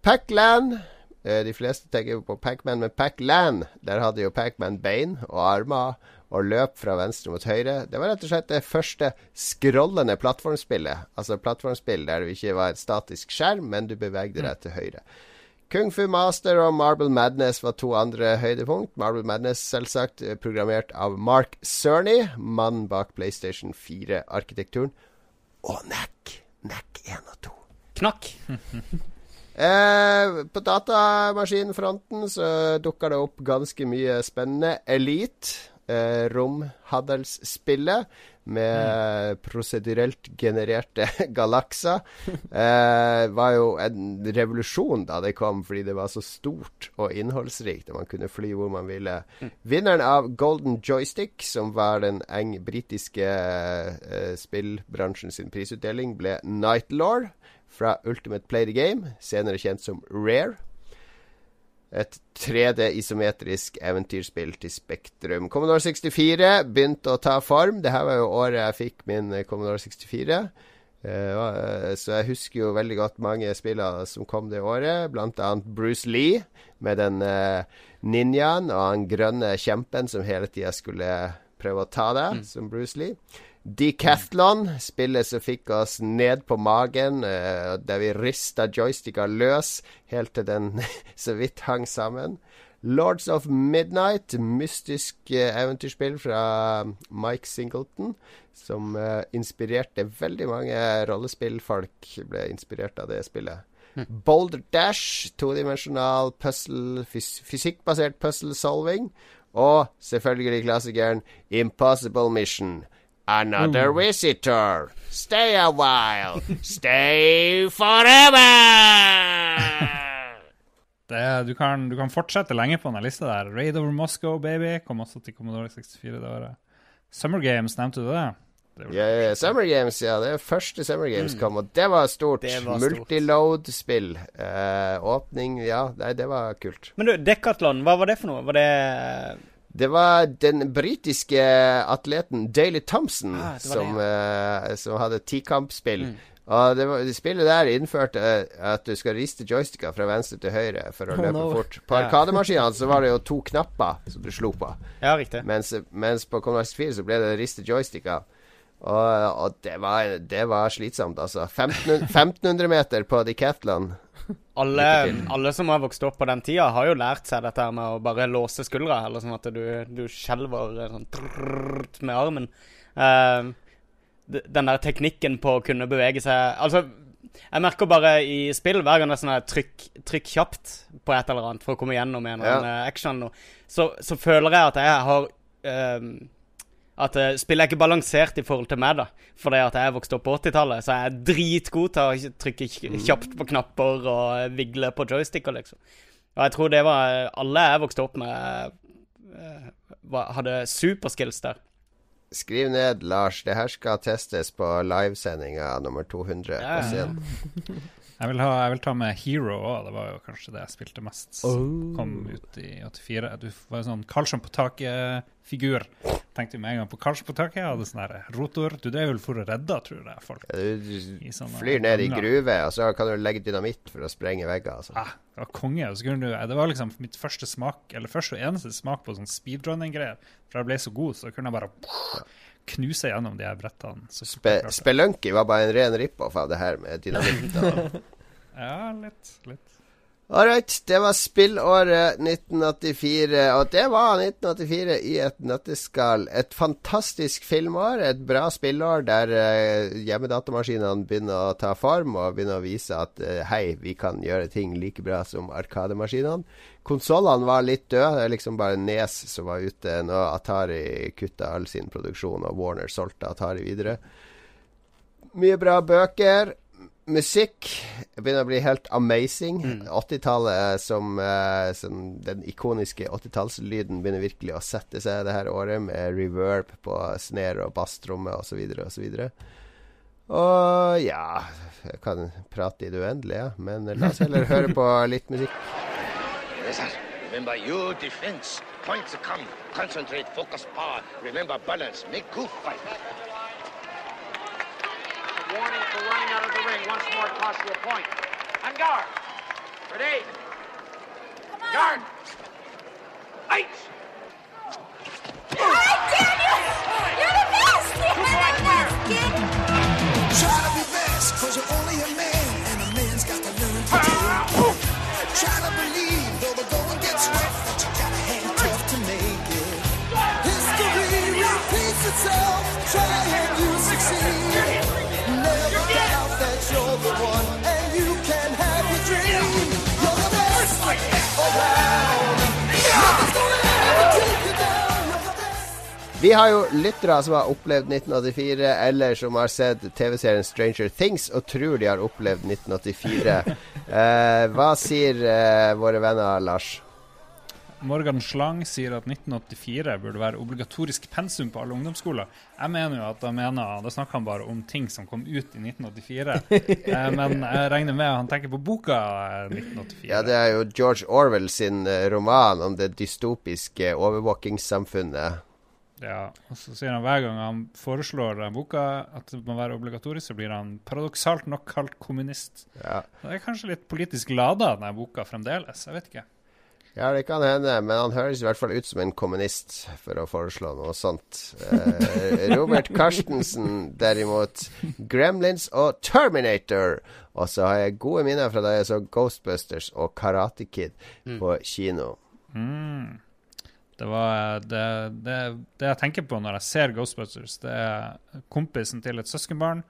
Pac-Land. Eh, de fleste tenker jo på Pac-Man, men Pac-Land, der hadde jo Pac-Man bein og armer og løp fra venstre mot høyre. Det var rett og slett det første scrollende plattformspillet. Altså plattformspill der det ikke var et statisk skjerm, men du bevegde deg til høyre. Kung Fu Master og Marble Madness var to andre høydepunkt. Marble Madness selvsagt eh, programmert av Mark Cerny, mannen bak PlayStation 4-arkitekturen. Og Knack. Knack 1 og 2. Knakk. Eh, på datamaskinfronten så dukker det opp ganske mye spennende. Elite, eh, romhandelsspillet med prosedurelt genererte galakser, eh, var jo en revolusjon da det kom, fordi det var så stort og innholdsrikt, og man kunne fly hvor man ville. Vinneren av Golden Joystick, som var den eng britiske eh, spillbransjen sin prisutdeling, ble Nightlord fra Ultimate Play the Game, senere kjent som Rare. Et 3D isometrisk eventyrspill til Spektrum. Commodore 64 begynte å ta form. Dette var jo året jeg fikk min eh, Commodore 64. Eh, eh, så jeg husker jo veldig godt mange spillere som kom det året. Annet Bruce Lee med den ninjaen og den grønne kjempen som hele tida skulle prøve å ta deg, som Bruce Lee. Decathlon, spillet som fikk oss ned på magen, uh, der vi rista joysticka løs helt til den så vidt hang sammen. Lords of Midnight, mystisk uh, eventyrspill fra Mike Singleton, som uh, inspirerte veldig mange rollespillfolk. Ble inspirert av det spillet. Boulder Dash, todimensjonal puzzle, fys fysikkbasert puzzle solving. Og selvfølgelig klassikeren Impossible Mission. Another visitor. Stay a while. Stay forever. Det, du, kan, du kan fortsette lenge på denne lista der. Raid over Moscow, baby. Kom også til Commodore 64 det året. Summer Games, nevnte du det? det Ja, ja, Summer Games, ja. Det første Summer Games Mm. kom, og det var stort. Det var stort. Multiload-spill. Eh, åpning Ja, nei, det var kult. Men du, Decathlon, hva var det for noe? Var det Det var den britiske atleten Daley Thompson Ah, det det, som, eh, som hadde tikampspill. Og det, var, det spillet der innførte eh, at du skal riste joysticka fra venstre til høyre for å Oh, løpe no. fort. På Ja. Arkademaskinene så var det jo to knapper som du slo på. Ja, riktig. Mens, mens på Converse 4 så ble det riste joysticka. Og, og det, var, det var slitsomt, altså. 1500, 1500 meter på Decathlon. Alle, alle som har vokst opp på den tida, har jo lært seg dette med å bare låse skuldra, eller sånn at du, du skjelver eh, sånn trrrrt med armen. Uh, den der teknikken på å kunne bevege seg Altså, jeg merker bare i spill, hver gang det er sånn trykk, trykk kjapt på et eller annet for å komme gjennom en eller annen ja. action, så, så føler jeg at jeg har eh, at uh, spillet er ikke balansert i forhold til meg, da. Fordi at jeg vokste opp på 80-tallet, så jeg er dritgod til å trykke kjapt på knapper og eh, vigle på joysticker, liksom. Og jeg tror det var Alle jeg vokste opp med, eh, hadde superskills der. Skriv ned, Lars. Det her skal testes på livesendinga nummer 200 Ja, på ja. scenen. Jeg vil, ha, jeg vil ta med Hero òg. Det var jo kanskje det jeg spilte mest. Oh. Kom ut i 84. Du var jo sånn Karlsson på taket-figur. Tenkte med en gang på Karlsson på taket. Jeg Hadde sånn rotor. Du drev vel for å redde, tror jeg, folk. Ja, Du, flyr ned i gruve, og så kan du legge dynamitt for å sprenge vegger. Altså. Ah, det var konge. Og så kunne du, det var liksom mitt første smak, eller første og eneste smak på sånn speedrunning-greier. For jeg ble så god, så kunne jeg bare knuse gjennom de her brettene. Så Spe. Spelunky var bare en ren rip-off av det her med dynamitt. Ja, litt. litt. Right, det var spillåret 1984, og det var 1984 i et nøtteskall. Et fantastisk filmår, et bra spillår der uh, hjemmedatamaskinene begynner å ta form og begynner å vise at uh, hei, vi kan gjøre ting like bra som Arkademaskinene. Konsollene var litt døde, det er liksom bare Nes som var ute når Atari kutta all sin produksjon og Warner solgte Atari videre. Mye bra bøker musikk begynner å bli helt amazing. 80-tallet som, eh, som Den ikoniske 80-tallslyden begynner virkelig å sette seg det her året, med reverb på snare og basstromme osv. osv. Og ja Jeg kan prate i det uendelige, ja. men la oss heller høre på litt musikk. Remember your defense. Points come. Concentrate, focus, power. Remember balance. Make good fight. Warning for running out of the ring. Once more, it costs you a point. On guard. Ready? Guard. Eight. Try to be best, cause you're only a man, Vi har jo lyttere som har opplevd 1984, eller som har sett TV-serien Stranger Things og tror de har opplevd 1984. Eh, hva sier eh, våre venner, Lars? Morgan Slang sier at 1984 burde være obligatorisk pensum på alle ungdomsskoler. Jeg mener jo at da mener Da snakker han bare om ting som kom ut i 1984. eh, men jeg regner med at han tenker på boka eh, 1984. Ja, det er jo George Orwell sin eh, roman om det dystopiske overvåkingssamfunnet. Ja, og så sier han hver gang han foreslår den boka at det må være obligatorisk, så blir han paradoksalt nok kalt kommunist. Ja. Det er kanskje litt politisk lada, denne boka fremdeles. Jeg vet ikke. Ja, det kan hende, men han høres i hvert fall ut som en kommunist for å foreslå noe sånt. Eh, Robert Carstensen derimot, Gremlins og Terminator. Og så har jeg gode minner fra da jeg så Ghostbusters og Karate Kid på kino. Mm. Det var det, det, det jeg tenker på når jeg ser Ghostbusters, det er kompisen til et søskenbarn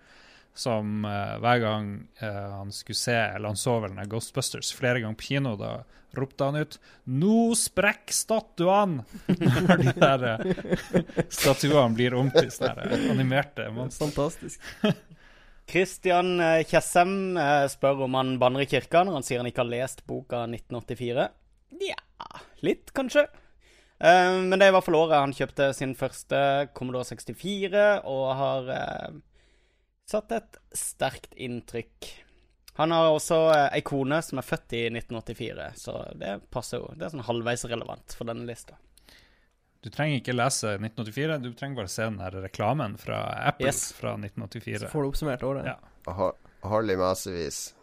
som eh, hver gang eh, han skulle se Eller han så vel den Ghostbusters flere ganger på kino, da ropte han ut 'Nå sprekk statuene!' Når de der eh, statuene blir om til sånne der animerte monstre. Fantastisk. Christian eh, Tjessem eh, spør om han banner i kirka når han sier han ikke har lest boka 1984. Ja, litt kanskje. Eh, men det er i hvert fall året han kjøpte sin første Commodore 64, og har uh, satt et sterkt inntrykk. Han har også uh, ei kone som er født i 1984, så det passer jo. Det er sånn halvveis relevant for denne lista. Du trenger ikke lese 1984, du trenger bare se den her reklamen fra Apple Yes. fra 1984. Så får du oppsummert året. Ja. Hold i massevis.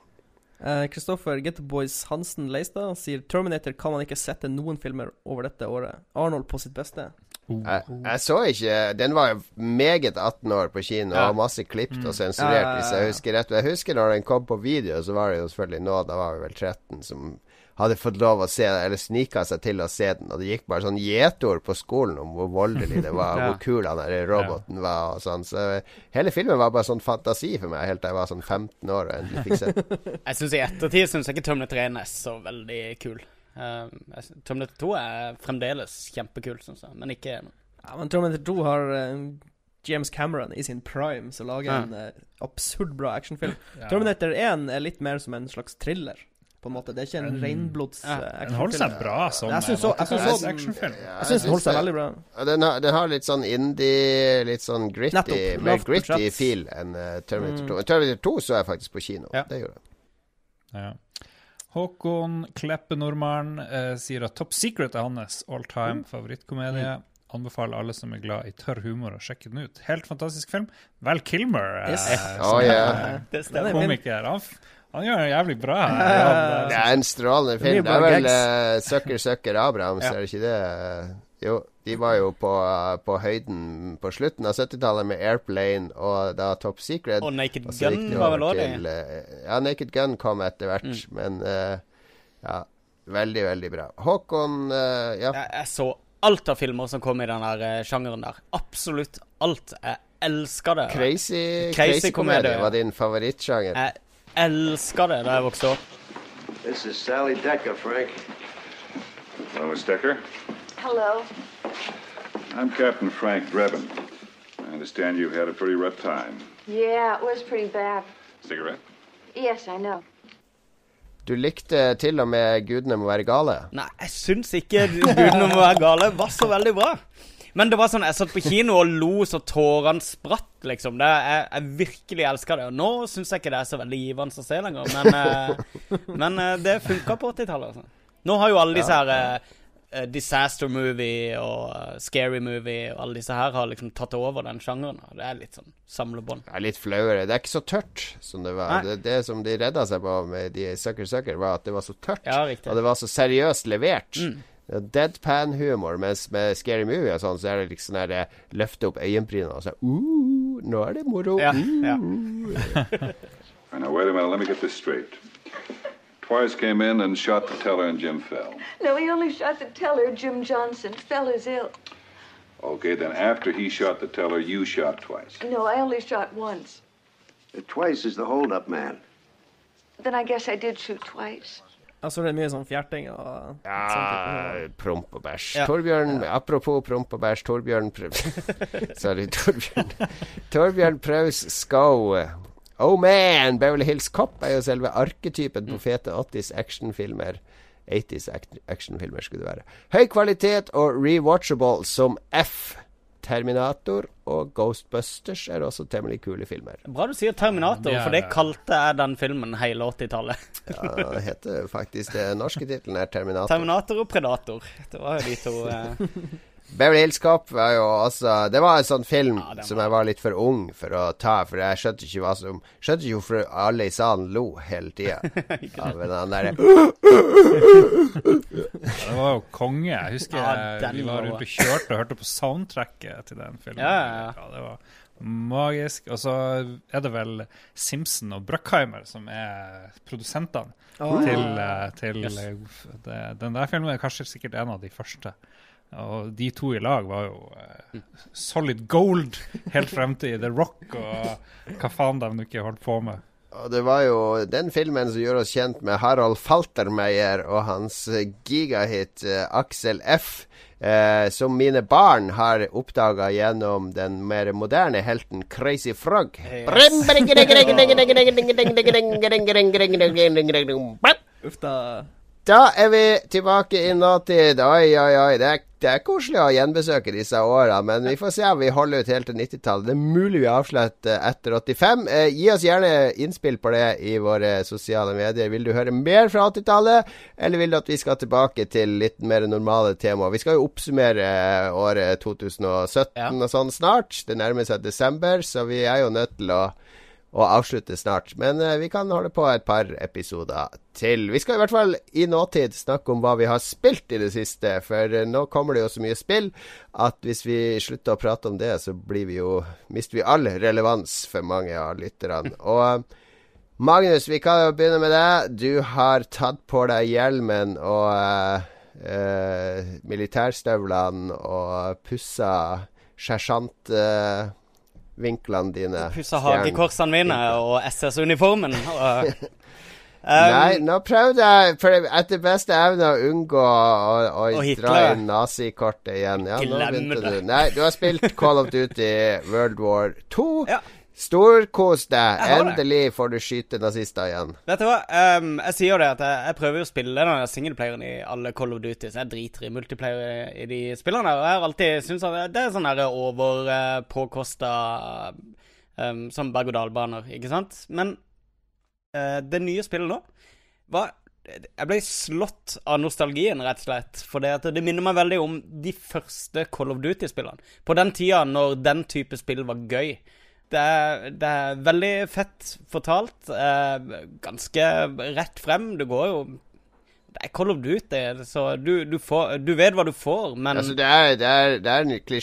Eh, uh, Getboys Hansen Leistad sier Terminator kan man ikke sette noen filmer over dette året. Arnold på sitt beste. Jeg, jeg så ikke Den var meget 18 år på kino, Ja. og masse klipt Mm. og sensurert, hvis jeg husker rett. Jeg husker når den kom på video, så var det jo selvfølgelig nå, da var vi vel 13, som hadde fått lov å se den, eller snika seg til å se den. Og det gikk bare sånn gjetord på skolen om hvor voldelig det var, Ja. hvor kul han der roboten var og sånn. Så hele filmen var bare sånn fantasi for meg helt til jeg var sånn 15 år og endelig fikk se den. Jeg synes I ettertid syns jeg ikke Terminator 1 er så veldig kul. Uh, jeg 2 er fremdeles kjempekul, syns jeg, men ikke Ja, men Terminator 2 har uh, James Cameron i sin prime, som lager Ja. en uh, absurd bra actionfilm. Ja. Terminator 1 er litt mer som en slags thriller, på en måte. Det er ikke en Mm. renblods Ja, eh, Den holder seg bra som Jeg synes så- jeg synes så- actionfilm. Ja, Jeg syns den holder seg veldig bra. Ja, den, har, den har litt sånn indie, litt sånn gritty, Nettopp. mer gritty feel enn eh, Terminator Mm. 2. Men Terminator 2 så jeg faktisk på kino. Ja. Det gjorde jeg. Ja. Håkon Kleppe Nordmann eh, sier at Top Secret er hans all time favorittkomedie. Anbefaler alle som er glad i tørr humor, å sjekke den ut. Helt fantastisk film. Val Kilmer eh, Yes. Oh, er, yeah. eh, er komiker. Han, han gjør det jævlig bra. Ja, Det er en strålende film. Det er vel uh, Sucker Sucker Abrahams, Ja. er det ikke det? Jo, de var jo på, uh, på høyden på slutten av 70-tallet med Airplane og da Top Secret. Og Naked Og Gun var vel òg det? uh, Ja, Naked Gun kom etter hvert, Mm. men uh, Ja, veldig, veldig bra. Håkon, uh, ja. Jeg, jeg så alt av filmer som kom i den der eh, sjangeren der. Absolutt alt. Jeg elsker det. Crazy, Crazy crazy komedie. var din favorittsjanger. Jeg elsker det da jeg vokste opp. This is Sally Decker, Frank. Hello, Miss Decker. Hello. I'm Captain Frank Drebin. I understand you had a pretty rough time. Yeah, it was pretty bad. Cigarette? Yes, I know. Du likte til og med 'Gudene må være gale'. Nei, jeg syns ikke 'Gudene må være gale' var så veldig bra. Men det var sånn, jeg satt på kino og lo så tårene spratt, liksom. Det, jeg, jeg virkelig elska det. Og nå syns jeg ikke det er så veldig givende å se lenger, men, eh, men eh, det funka på 80-tallet. Altså. Nå har jo alle disse her eh, Disaster movie og Scary movie og alle disse her har liksom tatt over den sjangeren. Det er litt sånn samlebånd. Det er litt flauere. Det er ikke så tørt som det var. Det, det som de redda seg på med de Sucker Sucker, var at det var så tørt. Ja, og det var så seriøst levert. Mm. Det er Deadpan-humor, mens med Scary Movie og sånn, så er det liksom der eh, løfte opp øyenbrynene og så uh, Nå er det moro. Ja, ja. Now, wait a minute. Let me get this straight. Twice came in and shot the teller, and Jim fell. No, he only shot the teller, Jim Johnson. Fella's ill. Okay, then after he shot the teller, you shot twice. No, I only shot once. Twice is the hold-up man. Then I guess I did shoot twice. Altså, det er mye sånn fjerting og sånn. Ja, promp og bæsj. Ja. Torbjørn, apropos promp og bæsj, Torbjørn Prøv... Sorry, Torbjørn. Torbjørn Praus Skau. Oh man! Beverly Hills Cop er jo selve arketypen på fete 80s actionfilmer. 80s actionfilmer, skulle det være. Høy kvalitet og rewatchable som F. Terminator og Ghostbusters er også temmelig kule filmer. Bra du sier Terminator, for det kalte jeg den filmen hele 80-tallet. Ja, det heter faktisk det norske tittelen er Terminator. Terminator og Predator. Det var jo de to eh, Beverly Hills Cop var jo også Det var en sånn film som jeg var litt for ung for å ta, for jeg skjønte ikke hva som Skjønte ikke hvorfor alle i salen lo hele tida. Av den derre Det var jo konge. Jeg husker Ja, jeg- vi var ute rundt og kjørte og hørte på soundtracket til den filmen. Ja, ja, ja. det var magisk. Og så er det vel Simpson og Bruckheimer som er produsentene oh. til, eh, til Yes. det, Den der filmen er kanskje sikkert en av de første. Og de to i lag var jo eh, solid gold helt frem til The Rock og hva faen de nå ikke holdt på med. Og det var jo den filmen som gjorde oss kjent med Harald Faltermeier og hans eh, gigahit eh, Aksel F. Eh, som mine barn har oppdaga gjennom den mer moderne helten Crazy Frog. Uff da. Da er vi tilbake i nåtid. Oi, oi, oi. Det er, det er koselig å gjenbesøke disse åra, men vi får se om vi holder ut helt til 90-tallet. Det er mulig vi avslutter etter 85. Eh, gi oss gjerne innspill på det i våre sosiale medier. Vil du høre mer fra 80-tallet, eller vil du at vi skal tilbake til litt mer normale temaer? Vi skal jo oppsummere eh, året 2017 og sånn snart. Det nærmer seg desember, så vi er jo nødt til å og avslutte snart. Men eh, vi kan holde på et par episoder til. Vi skal i hvert fall i nåtid snakke om hva vi har spilt i det siste, for eh, nå kommer det jo så mye spill at hvis vi slutter å prate om det, så blir vi jo mister vi all relevans for mange av lytterne. Og Magnus, vi kan jo begynne med deg. Du har tatt på deg hjelmen og uh, uh, militærstøvlene og pussa sersjantvinklene dine. Pussa hagekorsene mine og SS-uniformen. Um, Nei, nå prøvde jeg for etter beste evne å unngå å, å å dra inn nazikortet igjen. Ja, Glem det. du. Nei, du har spilt Call of Duty World War 2. Storkos deg. Endelig får du skyte nazister igjen. Vet du hva? Um, jeg sier jo det at jeg, jeg prøver å spille den singleplayeren i alle Call of Duty, så jeg driter i multiplayer i, de spillene. Og jeg har alltid syntes at det er sånn overpåkosta overpåkosta um, Som berg-og-dal-baner, ikke sant? Men uh, det nye spillet nå var Jeg ble slått av nostalgien, rett og slett. For det, det minner meg veldig om de første Call of Duty-spillene. På den tida når den type spill var gøy. Det er, det er veldig fett fortalt. Eh, ganske rett frem. Det går jo Det er Call of Duty, så du, du, får, du vet hva du får, men Altså, det er, det er, det er en er det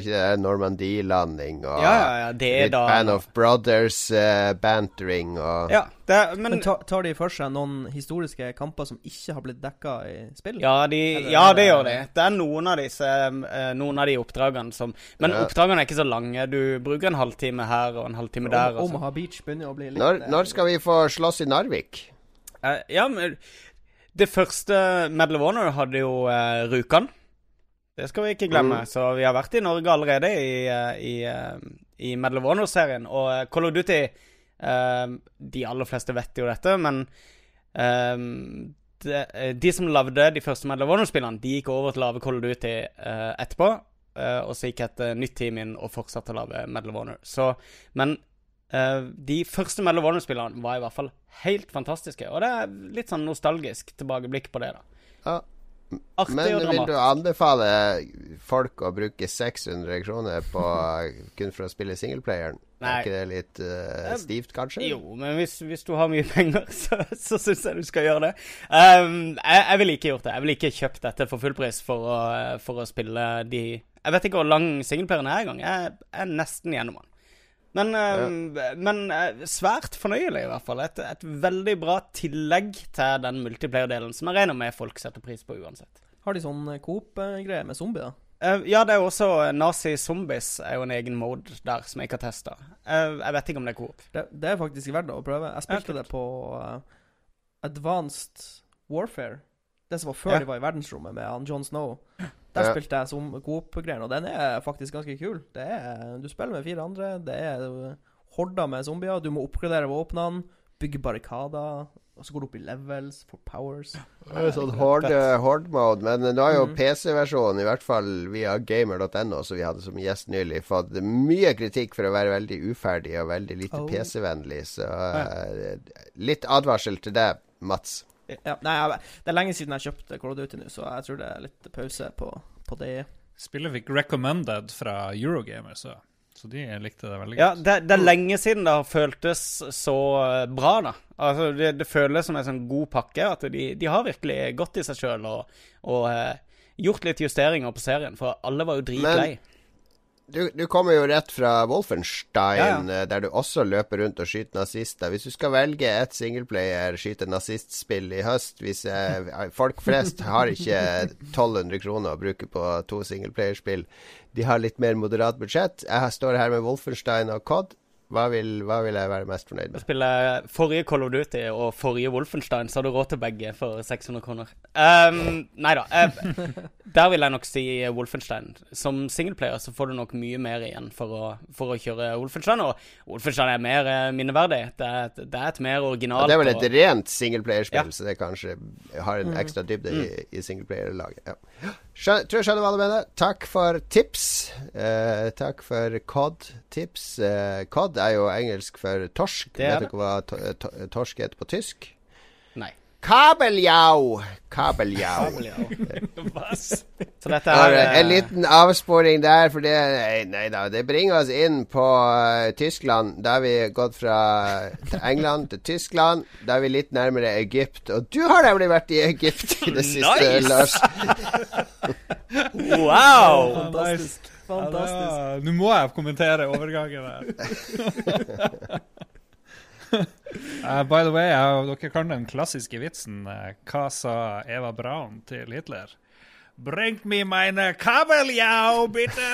ikke det? er Normandie-landing og Ja, ja, ja, det er litt da- Band of Brothers-bantering og Ja, det, er- men, Men tar, tar de for seg noen historiske kamper som ikke har blitt dekka i spill? Ja, de, Eller ja, er det gjør de. Det er noen av disse eh, Noen av de oppdragene som Men Ja. oppdragene er ikke så lange. Du bruker en halvtime her og en halvtime der. og Omaha Beach begynner å bli litt når, når skal vi få slåss i Narvik? Uh, ja, men det første Medal of Honor hadde jo uh, Rjukan. Det skal vi ikke glemme. Mm. Så vi har vært i Norge allerede i, eh, i, eh, i Medal of Honor-serien. Og eh, Call of Duty eh, De aller fleste vet jo dette, men eh, de, eh, de som lagde de første Medal of Honor-spillene, de gikk over til å lage Call of Duty eh, etterpå. eh, og så gikk et eh, nytt team inn og fortsatte å lage Medal of Honor. Så, men eh, de første Medal of Honor-spillerne var i hvert fall helt fantastiske. Og det er litt sånn nostalgisk tilbakeblikk på det, da. Ja. Artig Men vil du anbefale folk å bruke 600 kroner på kun for å spille singleplayeren? Nei. Er ikke det litt uh, stivt, kanskje? Jo, men hvis, hvis du har mye penger, så, så syns jeg du skal gjøre det. Um, jeg, jeg ville ikke gjort det. Jeg ville ikke kjøpt dette for full pris for å, for å spille de Jeg vet ikke hvor lang singleplayeren er engang. Jeg jeg er nesten gjennom den. Men, ja. men eh, svært fornøyelig, i hvert fall. Et, et veldig bra tillegg til den multiplayer-delen, som jeg regner med folk setter pris på uansett. Har de sånn Coop-greie med zombier? Uh, ja, det er jo også Nazi Zombies er jo en egen mode der som jeg ikke har testa. jeg vet ikke om det er coop. Det, det er faktisk verdt å prøve. Jeg spilte det på uh, Advanced Warfare. Det som var før Ja. de var i verdensrommet med han John Snow. Der Ja. spilte jeg som Coop-greier, og den er faktisk ganske kul. Det er, du spiller med fire andre, det er horder med zombier, du må oppgradere våpnene, bygge barrikader, og så går du opp i levels, for powers. Det er sånn hard, hard mode, men nå har jo Mm. PC-versjonen, i hvert fall via gamer.no, som vi hadde som gjest nylig, fått mye kritikk for å være veldig uferdig og veldig lite Oh. PC-vennlig. Så ja. litt advarsel til deg, Mats. Ja, nei, jeg- det er lenge siden jeg kjøpte Call of Duty nå, så jeg tror det er litt pause på, på det. Spillet fikk recommended fra Eurogamer, så, så de likte det veldig Ja, godt. det, det er lenge siden det har føltes så eh, bra, da. Altså, det, det føles som en sånn god pakke. At de, de har virkelig gått i seg sjøl og, og eh, gjort litt justeringer på serien, for alle var jo dritlei. Du, du kommer jo rett fra Wolfenstein, Ja, ja. der du også løper rundt og skyter nazister. Hvis du skal velge et singleplayer skyte nazistspill i høst hvis jeg, Folk flest har ikke 1200 kroner å bruke på to singleplayerspill. De har litt mer moderat budsjett. Jeg står her med Wolfenstein og COD. Hva vil, hva vil jeg være mest fornøyd med? Spille forrige Call of Duty og forrige Wolfenstein, så har du råd til begge for 600 kroner. Um, nei da. Uh, der vil jeg nok si Wolfenstein. Som singleplayer så får du nok mye mer igjen for å, for å kjøre Wolfenstein. Og Wolfenstein er mer eh, minneverdig. Det er, et- det er et mer Ja, det er vel et og- rent singleplayerspill, Ja. så det kanskje har en Mm. ekstra dybde i, i singleplayerlaget. Ja. Skjønner, tror jeg skjønner hva du mener. Takk for tips. Uh, takk for COD-tips. Uh, COD er jo engelsk for torsk. Det er Vet du dere hva to, to, torsk heter på tysk? Nei. Kabeljau! Kabeljau. Så dette er eh, en liten avsporing der, for det Nei, nei da. Det bringer oss inn på uh, Tyskland. Da har vi gått fra England til Tyskland. Da er vi litt nærmere Egypt. Og du har nemlig vært i Egypt i det siste, Nice! Lars. Wow! Fantastisk. Ja, Fantastisk. Ja, Nå må jeg kommentere overgangen her. Uh, by the way, uh, dere kan den klassiske vitsen. Uh, hva sa Eva Braun til Hitler? Bring me mine kabeljau, bitte!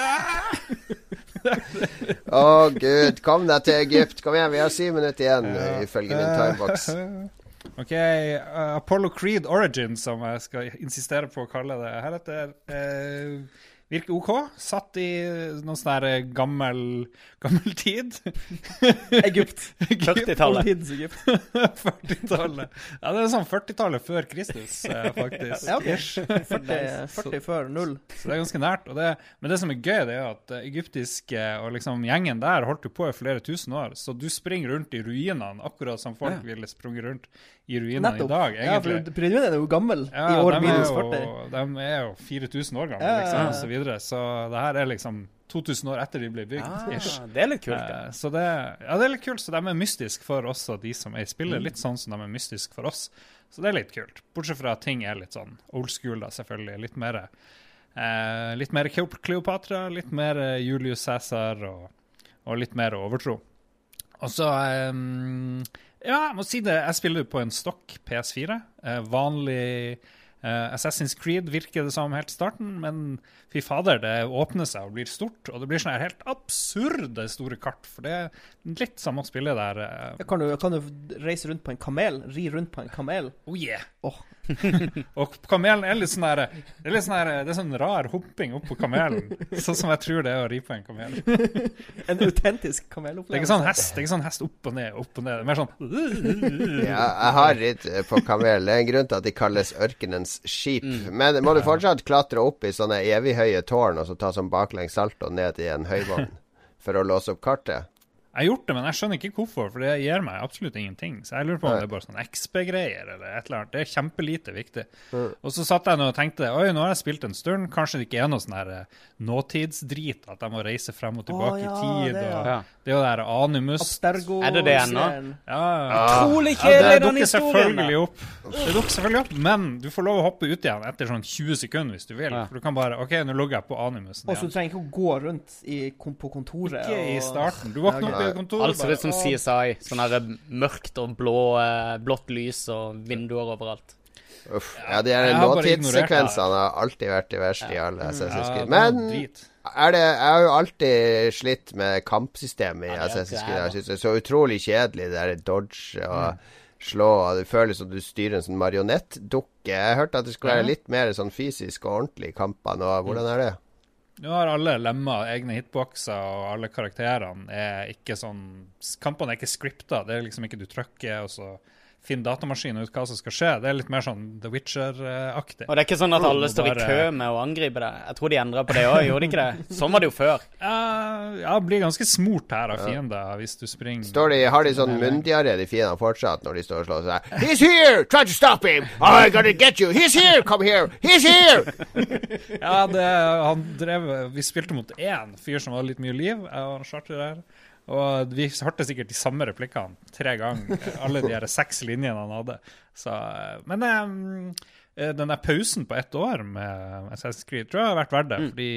Å gud, kom deg til Egypt. Kom igjen, vi har syv minutter igjen, eh, ifølge min timebox. OK, eh, Apollo Creed Origin, som jeg skal insistere på å kalle det heretter, uh, virker OK. Satt i noen sånn gammel, gammel tid. Egypt. 40-tallet. 40-tallet. Ja, det er sånn 40-tallet før Kristus, eh, faktisk. Ja, okay. 40, 40 før null. Så det er ganske nært. Det, men det som er gøy, det er at eh, egyptiske og liksom gjengen der holdt jo på i flere tusen år. Så du springer rundt i ruinene, akkurat som folk Ja. ville sprunget rundt i ruinene Nettopp. i dag, egentlig. Ja, for pyramiden er jo gammel. Ja, I år minus jo- 40. De er jo 4000 år gamle, liksom, ja. vi så videre. Så det her er liksom 2000 år etter de ble bygd. Ah, det er litt kult, ja. Eh, Så det, ja, det er litt kult. Så de er mystiske for også de som er i spillet. Mm. Litt sånn som de er mystiske for oss. Så det er litt kult. Bortsett fra at ting er litt sånn old school, da, selvfølgelig. Litt mer, eh, litt mer Kleopatra, litt mer eh, Julius Cæsar og, og litt mer overtro. Og så eh, Ja, jeg må si det. Jeg spiller på en stokk PS4. Eh, vanlig eh, Assassin's Creed virker det som helt i starten, men fy fader, det åpner seg og blir stort. Og det blir sånne her helt absurde store kart, for det er litt som å spille der Jeg Kan du, kan du reise rundt på en kamel? Ri rundt på en kamel? Oh yeah! Oh. og kamelen er litt sånn der Det er litt sånn der, det er sånn rar hopping opp på kamelen. Sånn som jeg tror det er å ri på en kamel. en autentisk Det er ikke sånn hest det er ikke sånn hest opp og ned, opp og ned. Det er mer sånn Ja, jeg har ridd eh, på kamel. Det er en grunn til at de kalles ørkenens skip. Men må du fortsatt klatre opp i sånne evighøye tårn og så ta sånn baklengs salto ned i en høyvogn for å låse opp kartet? Jeg har gjort det, men jeg skjønner ikke hvorfor, for det gir meg absolutt ingenting. Så jeg lurer på om Nei. det er bare sånn XB-greier eller et eller annet. Det er kjempelite viktig. Og så satt jeg nå og tenkte oi, nå har jeg spilt en stund, kanskje det ikke er noe sånn her eh, nåtidsdrit, at jeg må reise frem og tilbake Å, ja, i tid. det, ja. og Ja. Det er jo det her Animus Abstergo Er det det ennå? Ja, ja. Utrolig kjedelig, det den dukker historien. selvfølgelig opp. Det dukker selvfølgelig opp, men du får lov å hoppe ut igjen etter sånn 20 sekunder hvis du vil. Ja. For du kan bare OK, nå logger jeg på Animusen Og så trenger ikke å gå rundt i, på kontoret. Ikke i starten. Du våkner opp kontor Alt ser ut som CSI. Sånn her mørkt og blå, eh, blått lys og vinduer overalt. Uff. Ja, de her Jeg har alltid vært de verste i alle det var Men er det, jeg har jo alltid slitt med kampsystemet i Ja, det er Jeg det er så utrolig kjedelig, det der dodge og slå. Og det føles som du styrer en sånn marionettdukke. Jeg hørte at det skulle være litt mer sånn fysisk og ordentlig i kampene. Hvordan er det? Nå har alle lemmer egne hitboxer, og alle karakterene er ikke sånn Kampene er ikke scripta. Det er liksom ikke du trykker, og så finner datamaskinen ut hva som skal skje. Det er litt mer sånn The Witcher-aktig. Og det er ikke sånn at alle står i kø med å angripe deg. Jeg tror de endra på det òg, gjorde de ikke det? Sånn var det jo før. Ja, ja, blir ganske smort her av fiender hvis du springer. Står de, har de sånn munndiaré, de fiendene, fortsatt, når de står og slår seg? He's here! Try to stop him! Oh, I gotta get you! He's here! Come here! He's here! Ja, det, han drev Vi spilte mot én fyr som hadde litt mye liv, jeg og Charter der. Og vi hørte sikkert de samme replikkene tre ganger. Alle de her seks linjene han hadde. Så, eh, men eh, den der pausen på ett år med Assassin's Creed tror jeg har vært verdt det. Fordi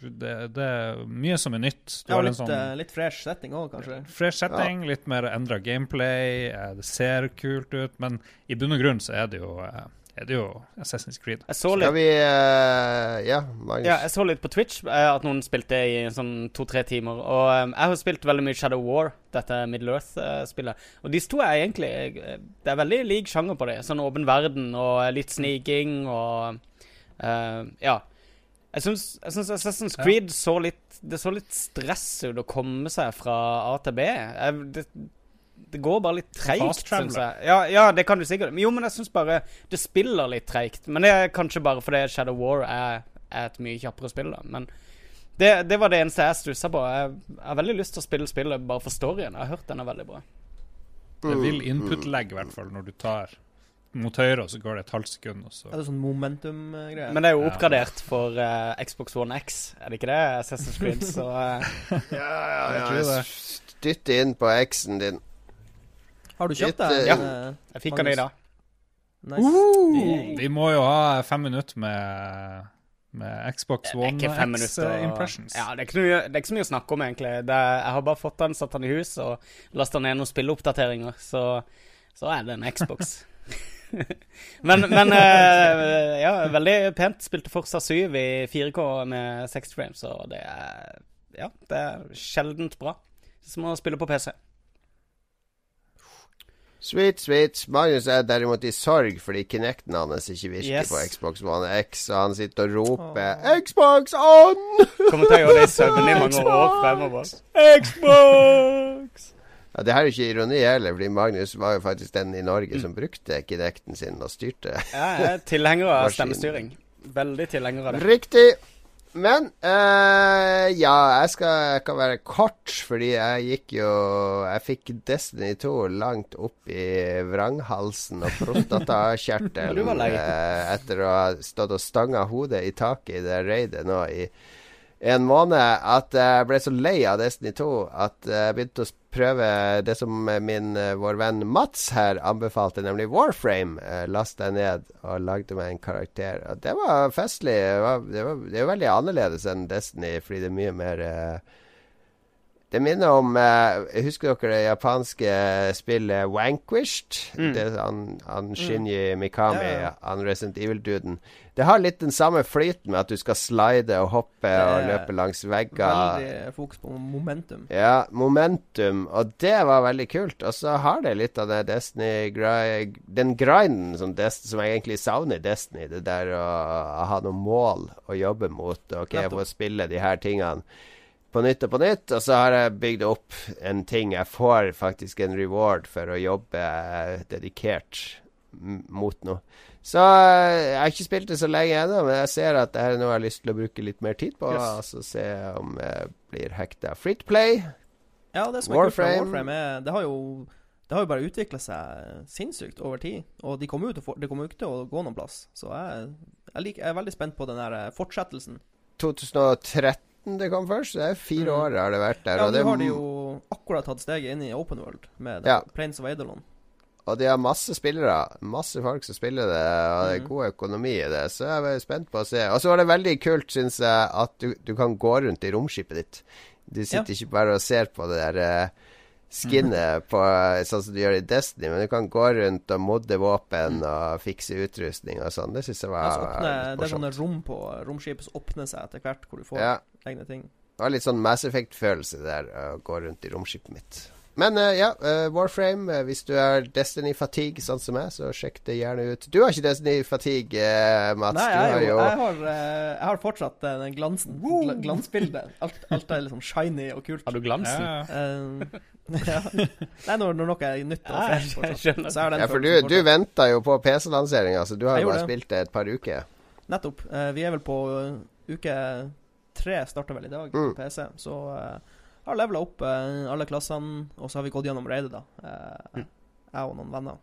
det, det er mye som er nytt. Du Ja, litt, sånn eh, litt fresh setting òg, kanskje. fresh setting, litt mer endra gameplay. eh, Det ser kult ut, men i bunn og grunn så er det jo, eh, er det jo Assassin's Creed. Jeg så Skal litt, vi uh, Ja, Magnus? ja, jeg så litt på Twitch uh, at noen spilte i sånn to-tre timer. Og um, jeg har spilt veldig mye Shadow War, dette Middle Earth-spillet. Og disse to er egentlig Det er veldig lik sjanger på det. Sånn åpen verden og litt sniking og uh, Ja. Jeg syns, jeg syns Assassin's Ja. Creed så litt Det så litt stress ut å komme seg fra A til B. Jeg, det, det går bare litt treigt, syns jeg. Ja, ja, det kan du sikkert. Jo, men jeg syns bare det spiller litt treigt. Men det er kanskje bare fordi Shadow War er, er et mye kjappere spill. da Men det, det var det eneste jeg stussa på. Jeg, jeg har veldig lyst til å spille spillet bare for storyen. Jeg har hørt den er veldig bra. Det vil input-legg, i hvert fall, når du tar mot høyre, og så går det et halvt sekund, og så Er det sånn momentum-greier? Men det er jo Ja. oppgradert for uh, Xbox One X, er det ikke det? Assassin's Creed, så uh, Ja, ja, ja. Dytt inn på X-en din. Har du kjøpt det? eh, Ja. eh, jeg fikk den i dag. Nice. Vi må jo ha fem minutter med, med Xbox One ikke fem X minutter. eh, og- impressions. Ja, det er, ikke noe, det er ikke så mye å snakke om, egentlig. Det er, jeg har bare fått den, satt den i hus og lasta ned noen spilleoppdateringer. Så, så er det en Xbox. men men eh, ja, veldig pent. Spilte Forsa 7 i 4K med 60 frames, og det er Ja, det er sjeldent bra. Som å spille på PC. Sweet, sweet. Magnus er derimot i sorg fordi Kinecten hans ikke virker Yes. på Xbox One X, og han sitter og roper 'Xbox on!' Kommer til å gjøre det i søvne i mange år fremover. Xbox! Ja, det her er jo ikke ironi heller, fordi Magnus var jo faktisk den i Norge som brukte Kinecten sin og styrte. Ja, jeg er tilhenger av stemmestyring. Veldig tilhenger av det. Riktig. Men eh, ja, jeg skal, jeg kan være kort, fordi jeg gikk jo Jeg fikk Destiny 2 langt opp i vranghalsen og prostatakjertelen eh, etter å ha stått og stanga hodet i taket i det raidet nå i en måned at jeg ble så lei av Destiny 2 at jeg begynte å prøve det som min, eh, vår venn Mats her anbefalte, nemlig Warframe. Uh, Lasta jeg ned og lagde meg en karakter. Og det var festlig. Det, var, det, var, det er veldig annerledes enn Destiny, fordi det er mye mer eh, det minner om eh, Husker dere det japanske spillet Vanquished? Mm. Det han, han Shinji Mikami, Ja, ja. han Resident Evil-duden. Det har litt den samme flyten med at du skal slide og hoppe og løpe langs vegger. Veldig fokus på momentum. Ja, momentum, og det var veldig kult. Og så har det litt av det Destiny Den grinden som, Destiny, som jeg egentlig savner i Destiny. Det der å, å ha noen mål å jobbe mot. OK, jeg får spille de her tingene på nytt og på nytt. Og så har jeg bygd opp en ting. Jeg får faktisk en reward for å jobbe eh, dedikert mot noe. Så eh, jeg har ikke spilt det så lenge ennå, men jeg ser at det er noe jeg har lyst til å bruke litt mer tid på. Yes. Og så se om jeg blir hekta. To play. Ja, det som er kult Warframe. Warframe, er Det har jo det har jo bare utvikla seg sinnssykt over tid. Og de jo kommer jo ikke til å gå noen plass. Så jeg, jeg, liker, jeg er veldig spent på den der eh, fortsettelsen. 2013 det kom først. Det er fire år har det vært der. Mm. Ja, nå har de jo akkurat tatt steget inn i Open World med Ja. Planes of Eidolon. Og de har masse spillere. Masse folk som spiller det, og det er Mhm. god økonomi i det. Så jeg er spent på å se. Og så var det veldig kult, syns jeg, at du, du kan gå rundt i romskipet ditt. Du sitter ikke bare og ser på det der eh, skinnet på, eh, sånn som du gjør i Destiny, men du kan gå rundt og modde våpen og fikse utrustning og sånn. Det syns jeg var morsomt. det er sånne rom på romskipet som åpner seg etter hvert, hvor du får Ja. Egne ting. Det var litt sånn Mass Effect-følelse der, å gå rundt i romskipet mitt. Men uh, ja, uh, Warframe. Uh, hvis du er Destiny Fatigue, sånn som meg, så sjekk det gjerne ut. Du har ikke Destiny Fatigue, eh, Mats. Nei, du jeg, har jo, jeg, har, jeg har fortsatt den glansen. Gl glansbildet. Alt, alt er liksom shiny og kult. Har du glansen? Ja. Nei, når, når noe er nytt og fresh. fortsatt. Så er den Ja, for du, du venta jo på PC-lanseringa, så du har jo bare det. spilt det et par uker. Nettopp. Vi er vel på uke tre, starter vel i dag, Mm. på PC. Så uh, har levela opp uh, alle klassene, og så har vi gått gjennom raidet, da. Eh, Jeg og noen venner.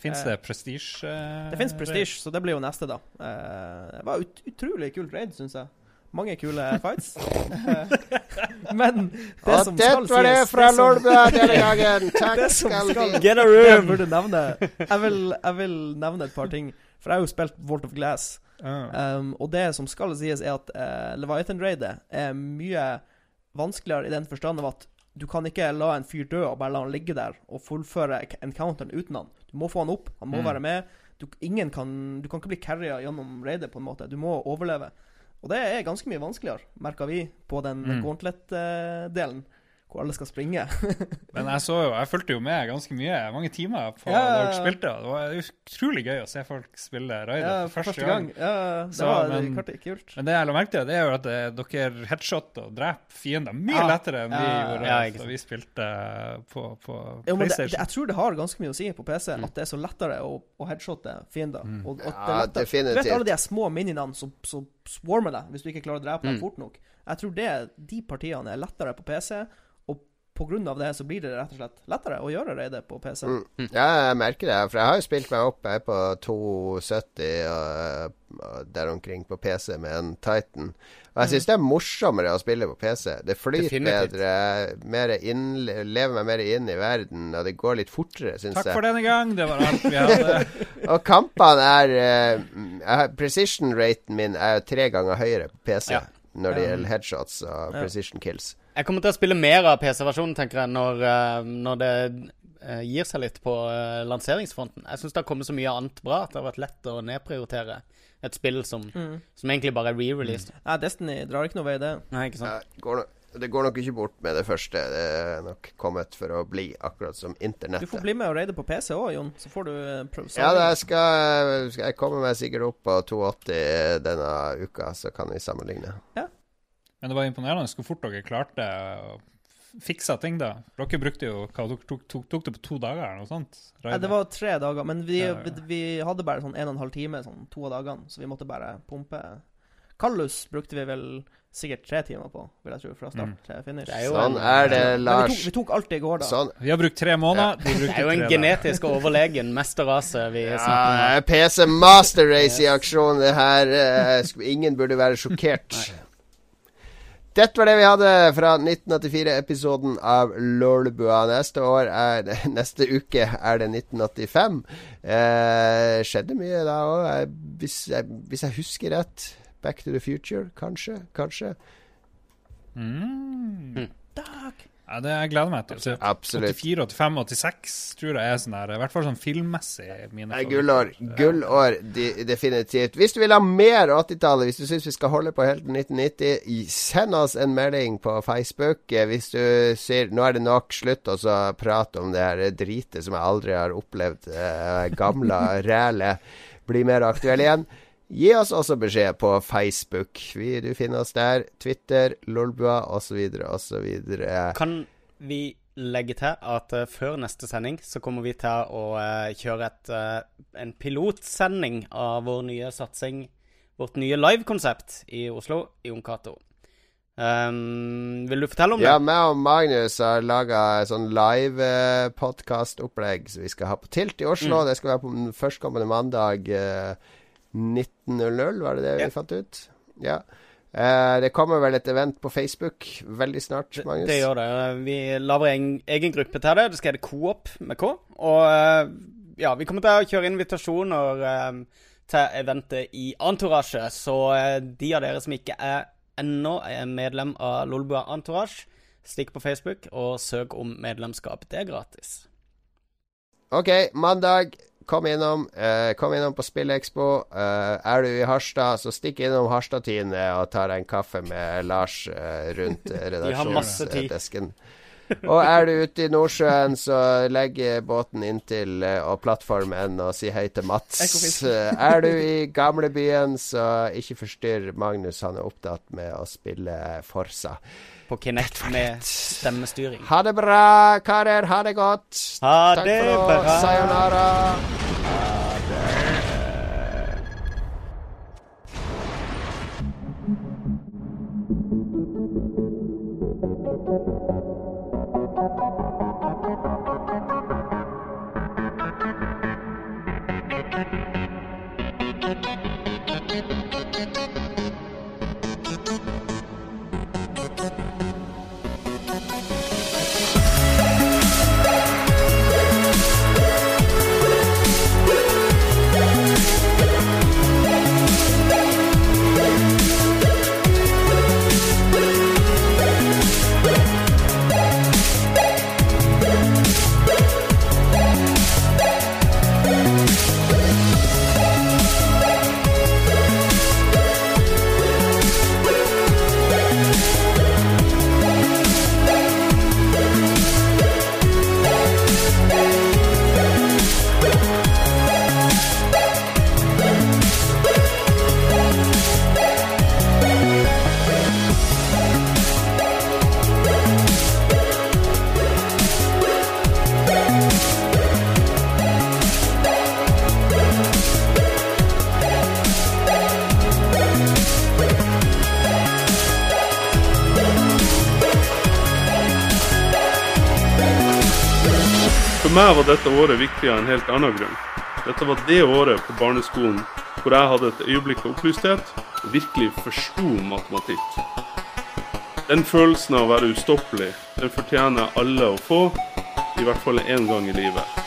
Fins det prestige? Det fins prestige, så det blir jo neste, da. Eh, det var ut utrolig kult raid, syns jeg. Mange kule fights. Men det Og som det skal var det fra som- Lolbua denne gangen. Takk skal du Get a jeg room! burde nevne jeg vil, jeg vil nevne et par ting. For jeg har jo spilt Walt of Glass. Ah. Um, og det som skal sies, er at uh, Leviathan-raidet er mye vanskeligere i den forstand av at du kan ikke la en fyr dø og bare la han ligge der og fullføre encounteren uten han. Du må få han opp, han må Mm. være med. Du, ingen kan, du kan ikke bli carria gjennom raidet, på en måte. Du må overleve. Og det er ganske mye vanskeligere, merka vi, på den Mm. gauntlet-delen, hvor alle skal springe. Men jeg så jo, jeg fulgte jo med ganske mye, mange timer på Ja, da dere spilte. Det var utrolig gøy å se folk spille raider Ja, for første, første gang. Ja, det Så, var men- klart kult. Men det jeg la merke til, det er jo at eh, dere headshotter og dreper fiender mye Ja. lettere enn vi gjorde ja, da vi spilte på, på Jo, men det, det, PlayStation. jeg tror det har ganske mye å si på PC, at det er så lettere å, å headshotte fiender. Mm. Og, og Ja, definitivt. Du vet alle de små mininene som, som swarmer deg, hvis du ikke klarer å drepe dem Mm. fort nok. Jeg tror det, de partiene er lettere på PC, av det så blir det rett og slett lettere å gjøre raidet på PC. Mm. Ja, jeg merker det. For jeg har jo spilt meg opp. Jeg er på 270 og, og der omkring på PC med en Titan. Og jeg syns det er morsommere å spille på PC. Det flyter Definitivt. bedre, mer inn, lever meg mer inn i verden, og det går litt fortere, syns jeg. Takk for denne gang, det var alt vi hadde. Og kampene er uh, Precision-raten min er jo tre ganger høyere på PC Ja. når det gjelder headshots og precision kills. Jeg kommer til å spille mer av PC-versjonen, tenker jeg, når, eh, når det eh, gir seg litt på eh, lanseringsfronten. Jeg syns det har kommet så mye annet bra at det har vært lett å nedprioritere et spill som, Mm. som egentlig bare er re-released. Ja, Destiny drar ikke noe vei, det. Nei, ikke sant? Ja, går no det går nok ikke bort med det første. Det er nok kommet for å bli, akkurat som internettet. Du får bli med og raide på PC òg, Jon, så får du prøve Ja, da skal, skal jeg komme meg sikkert opp på 280 denne uka, så kan vi sammenligne. Men det var imponerende hvor fort dere klarte å fikse ting, da. Dere brukte jo hva dere tok, tok, tok det på to dager eller noe sånt? Nei, det var tre dager, men vi, Ja, ja. vi, vi hadde bare sånn en og en halv time sånn to av dagene, så vi måtte bare pumpe. Kallus brukte vi vel sikkert tre timer på, vil jeg tro, fra start Mm. til finish. Er jo Sånn er det, Lars. vi tok, vi tok alt i går, da. Sånn. Vi har brukt tre måneder. de Det er jo en genetisk overlegen mesterrase vi snakker om. Ja. PC Master Race i aksjon. Det her Uh, Ingen burde være sjokkert. Dette var det vi hadde fra 1984-episoden av Lolbua. Neste år er Neste uke er det 1985. Eh, skjedde mye da òg, hvis, jeg- hvis jeg husker rett. Back to the future, kanskje? Kanskje? Mm. Ja, det jeg gleder meg til. Absolutt. 84, 85, 86 tror jeg er sånn der, i hvert fall sånn filmmessig mine Nei, gullår. Gullår, de, definitivt. Hvis du vil ha mer 80-tallet, hvis du syns vi skal holde på helt til 1990, send oss en melding på Facebook. Eh, Hvis du sier nå er det nok, slutt å prate om det her dritet som jeg aldri har opplevd. Eh, gamle rælet bli mer aktuell igjen. Gi oss også beskjed på Facebook. Vi, du finner oss der. Twitter, Lolbua osv. osv. Kan vi legge til at uh, før neste sending så kommer vi til å uh, kjøre et, uh, en pilotsending av vår nye satsing, vårt nye livekonsept i Oslo, i Onkato. Um, vil du fortelle om Ja, det? meg og Magnus har laga sånn live-podcast-opplegg som vi skal ha på Tilt i Oslo. Mm. Det skal være på den førstkommende mandag eh, 19.00, var det det vi Ja. fant ut? Ja. Eh, det kommer vel et event på Facebook veldig snart, Magnus? Det gjør det. Vi lager en egen gruppe til det. Det skal hete Coop med K. Og eh, ja, vi kommer til å kjøre invitasjoner eh, til eventet i Entourage. Så de av dere som ikke er ennå er medlem av Lolbua Entourage, stikk på Facebook og søk om medlemskap. Det er gratis. OK, mandag. Kom innom. Eh, kom innom på Spillekspo. Eh, er du i Harstad, så stikk innom Harstad-Tine og ta deg en kaffe med Lars eh, rundt eh, redaksjonsdesken. Og er du ute i Nordsjøen, så legg båten inntil eh, og plattformen og si hei til Mats. Eh, er du i gamlebyen, så ikke forstyrr Magnus. Han er opptatt med å spille Forsa. På Kinect med stemmestyring. Ha det bra, karer. Ha det godt. Ha Takk det for oss. Sayonara. For meg var dette året viktig av en helt annen grunn. Dette var det året på barneskolen hvor jeg hadde et øyeblikk av opplysthet og virkelig forsto matematikk. Den følelsen av å være ustoppelig, den fortjener alle å få, i hvert fall én gang i livet.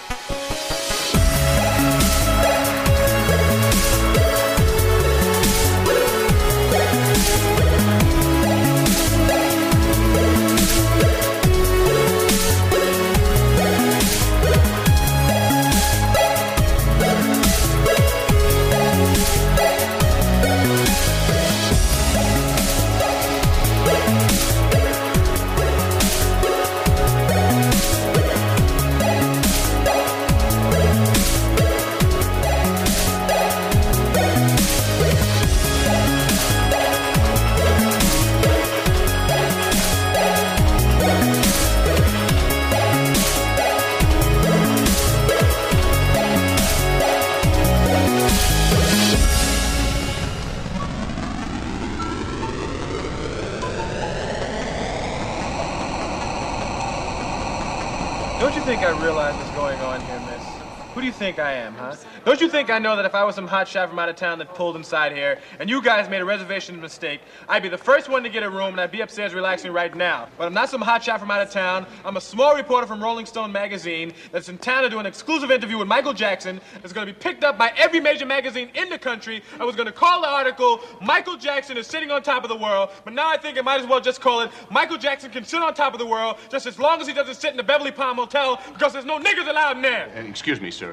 Do you think I am, huh? Don't you think I know that if I was some hot shot from out of town that pulled inside here, and you guys made a reservation mistake, I'd be the first one to get a room, and I'd be upstairs relaxing right now. But I'm not some hot shot from out of town. I'm a small reporter from Rolling Stone magazine that's in town to do an exclusive interview with Michael Jackson. That's going to be picked up by every major magazine in the country. I was going to call the article "Michael Jackson is sitting on top of the world," but now I think I might as well just call it "Michael Jackson can sit on top of the world just as long as he doesn't sit in the Beverly Palm Hotel because there's no niggas allowed in there." And excuse me, sir.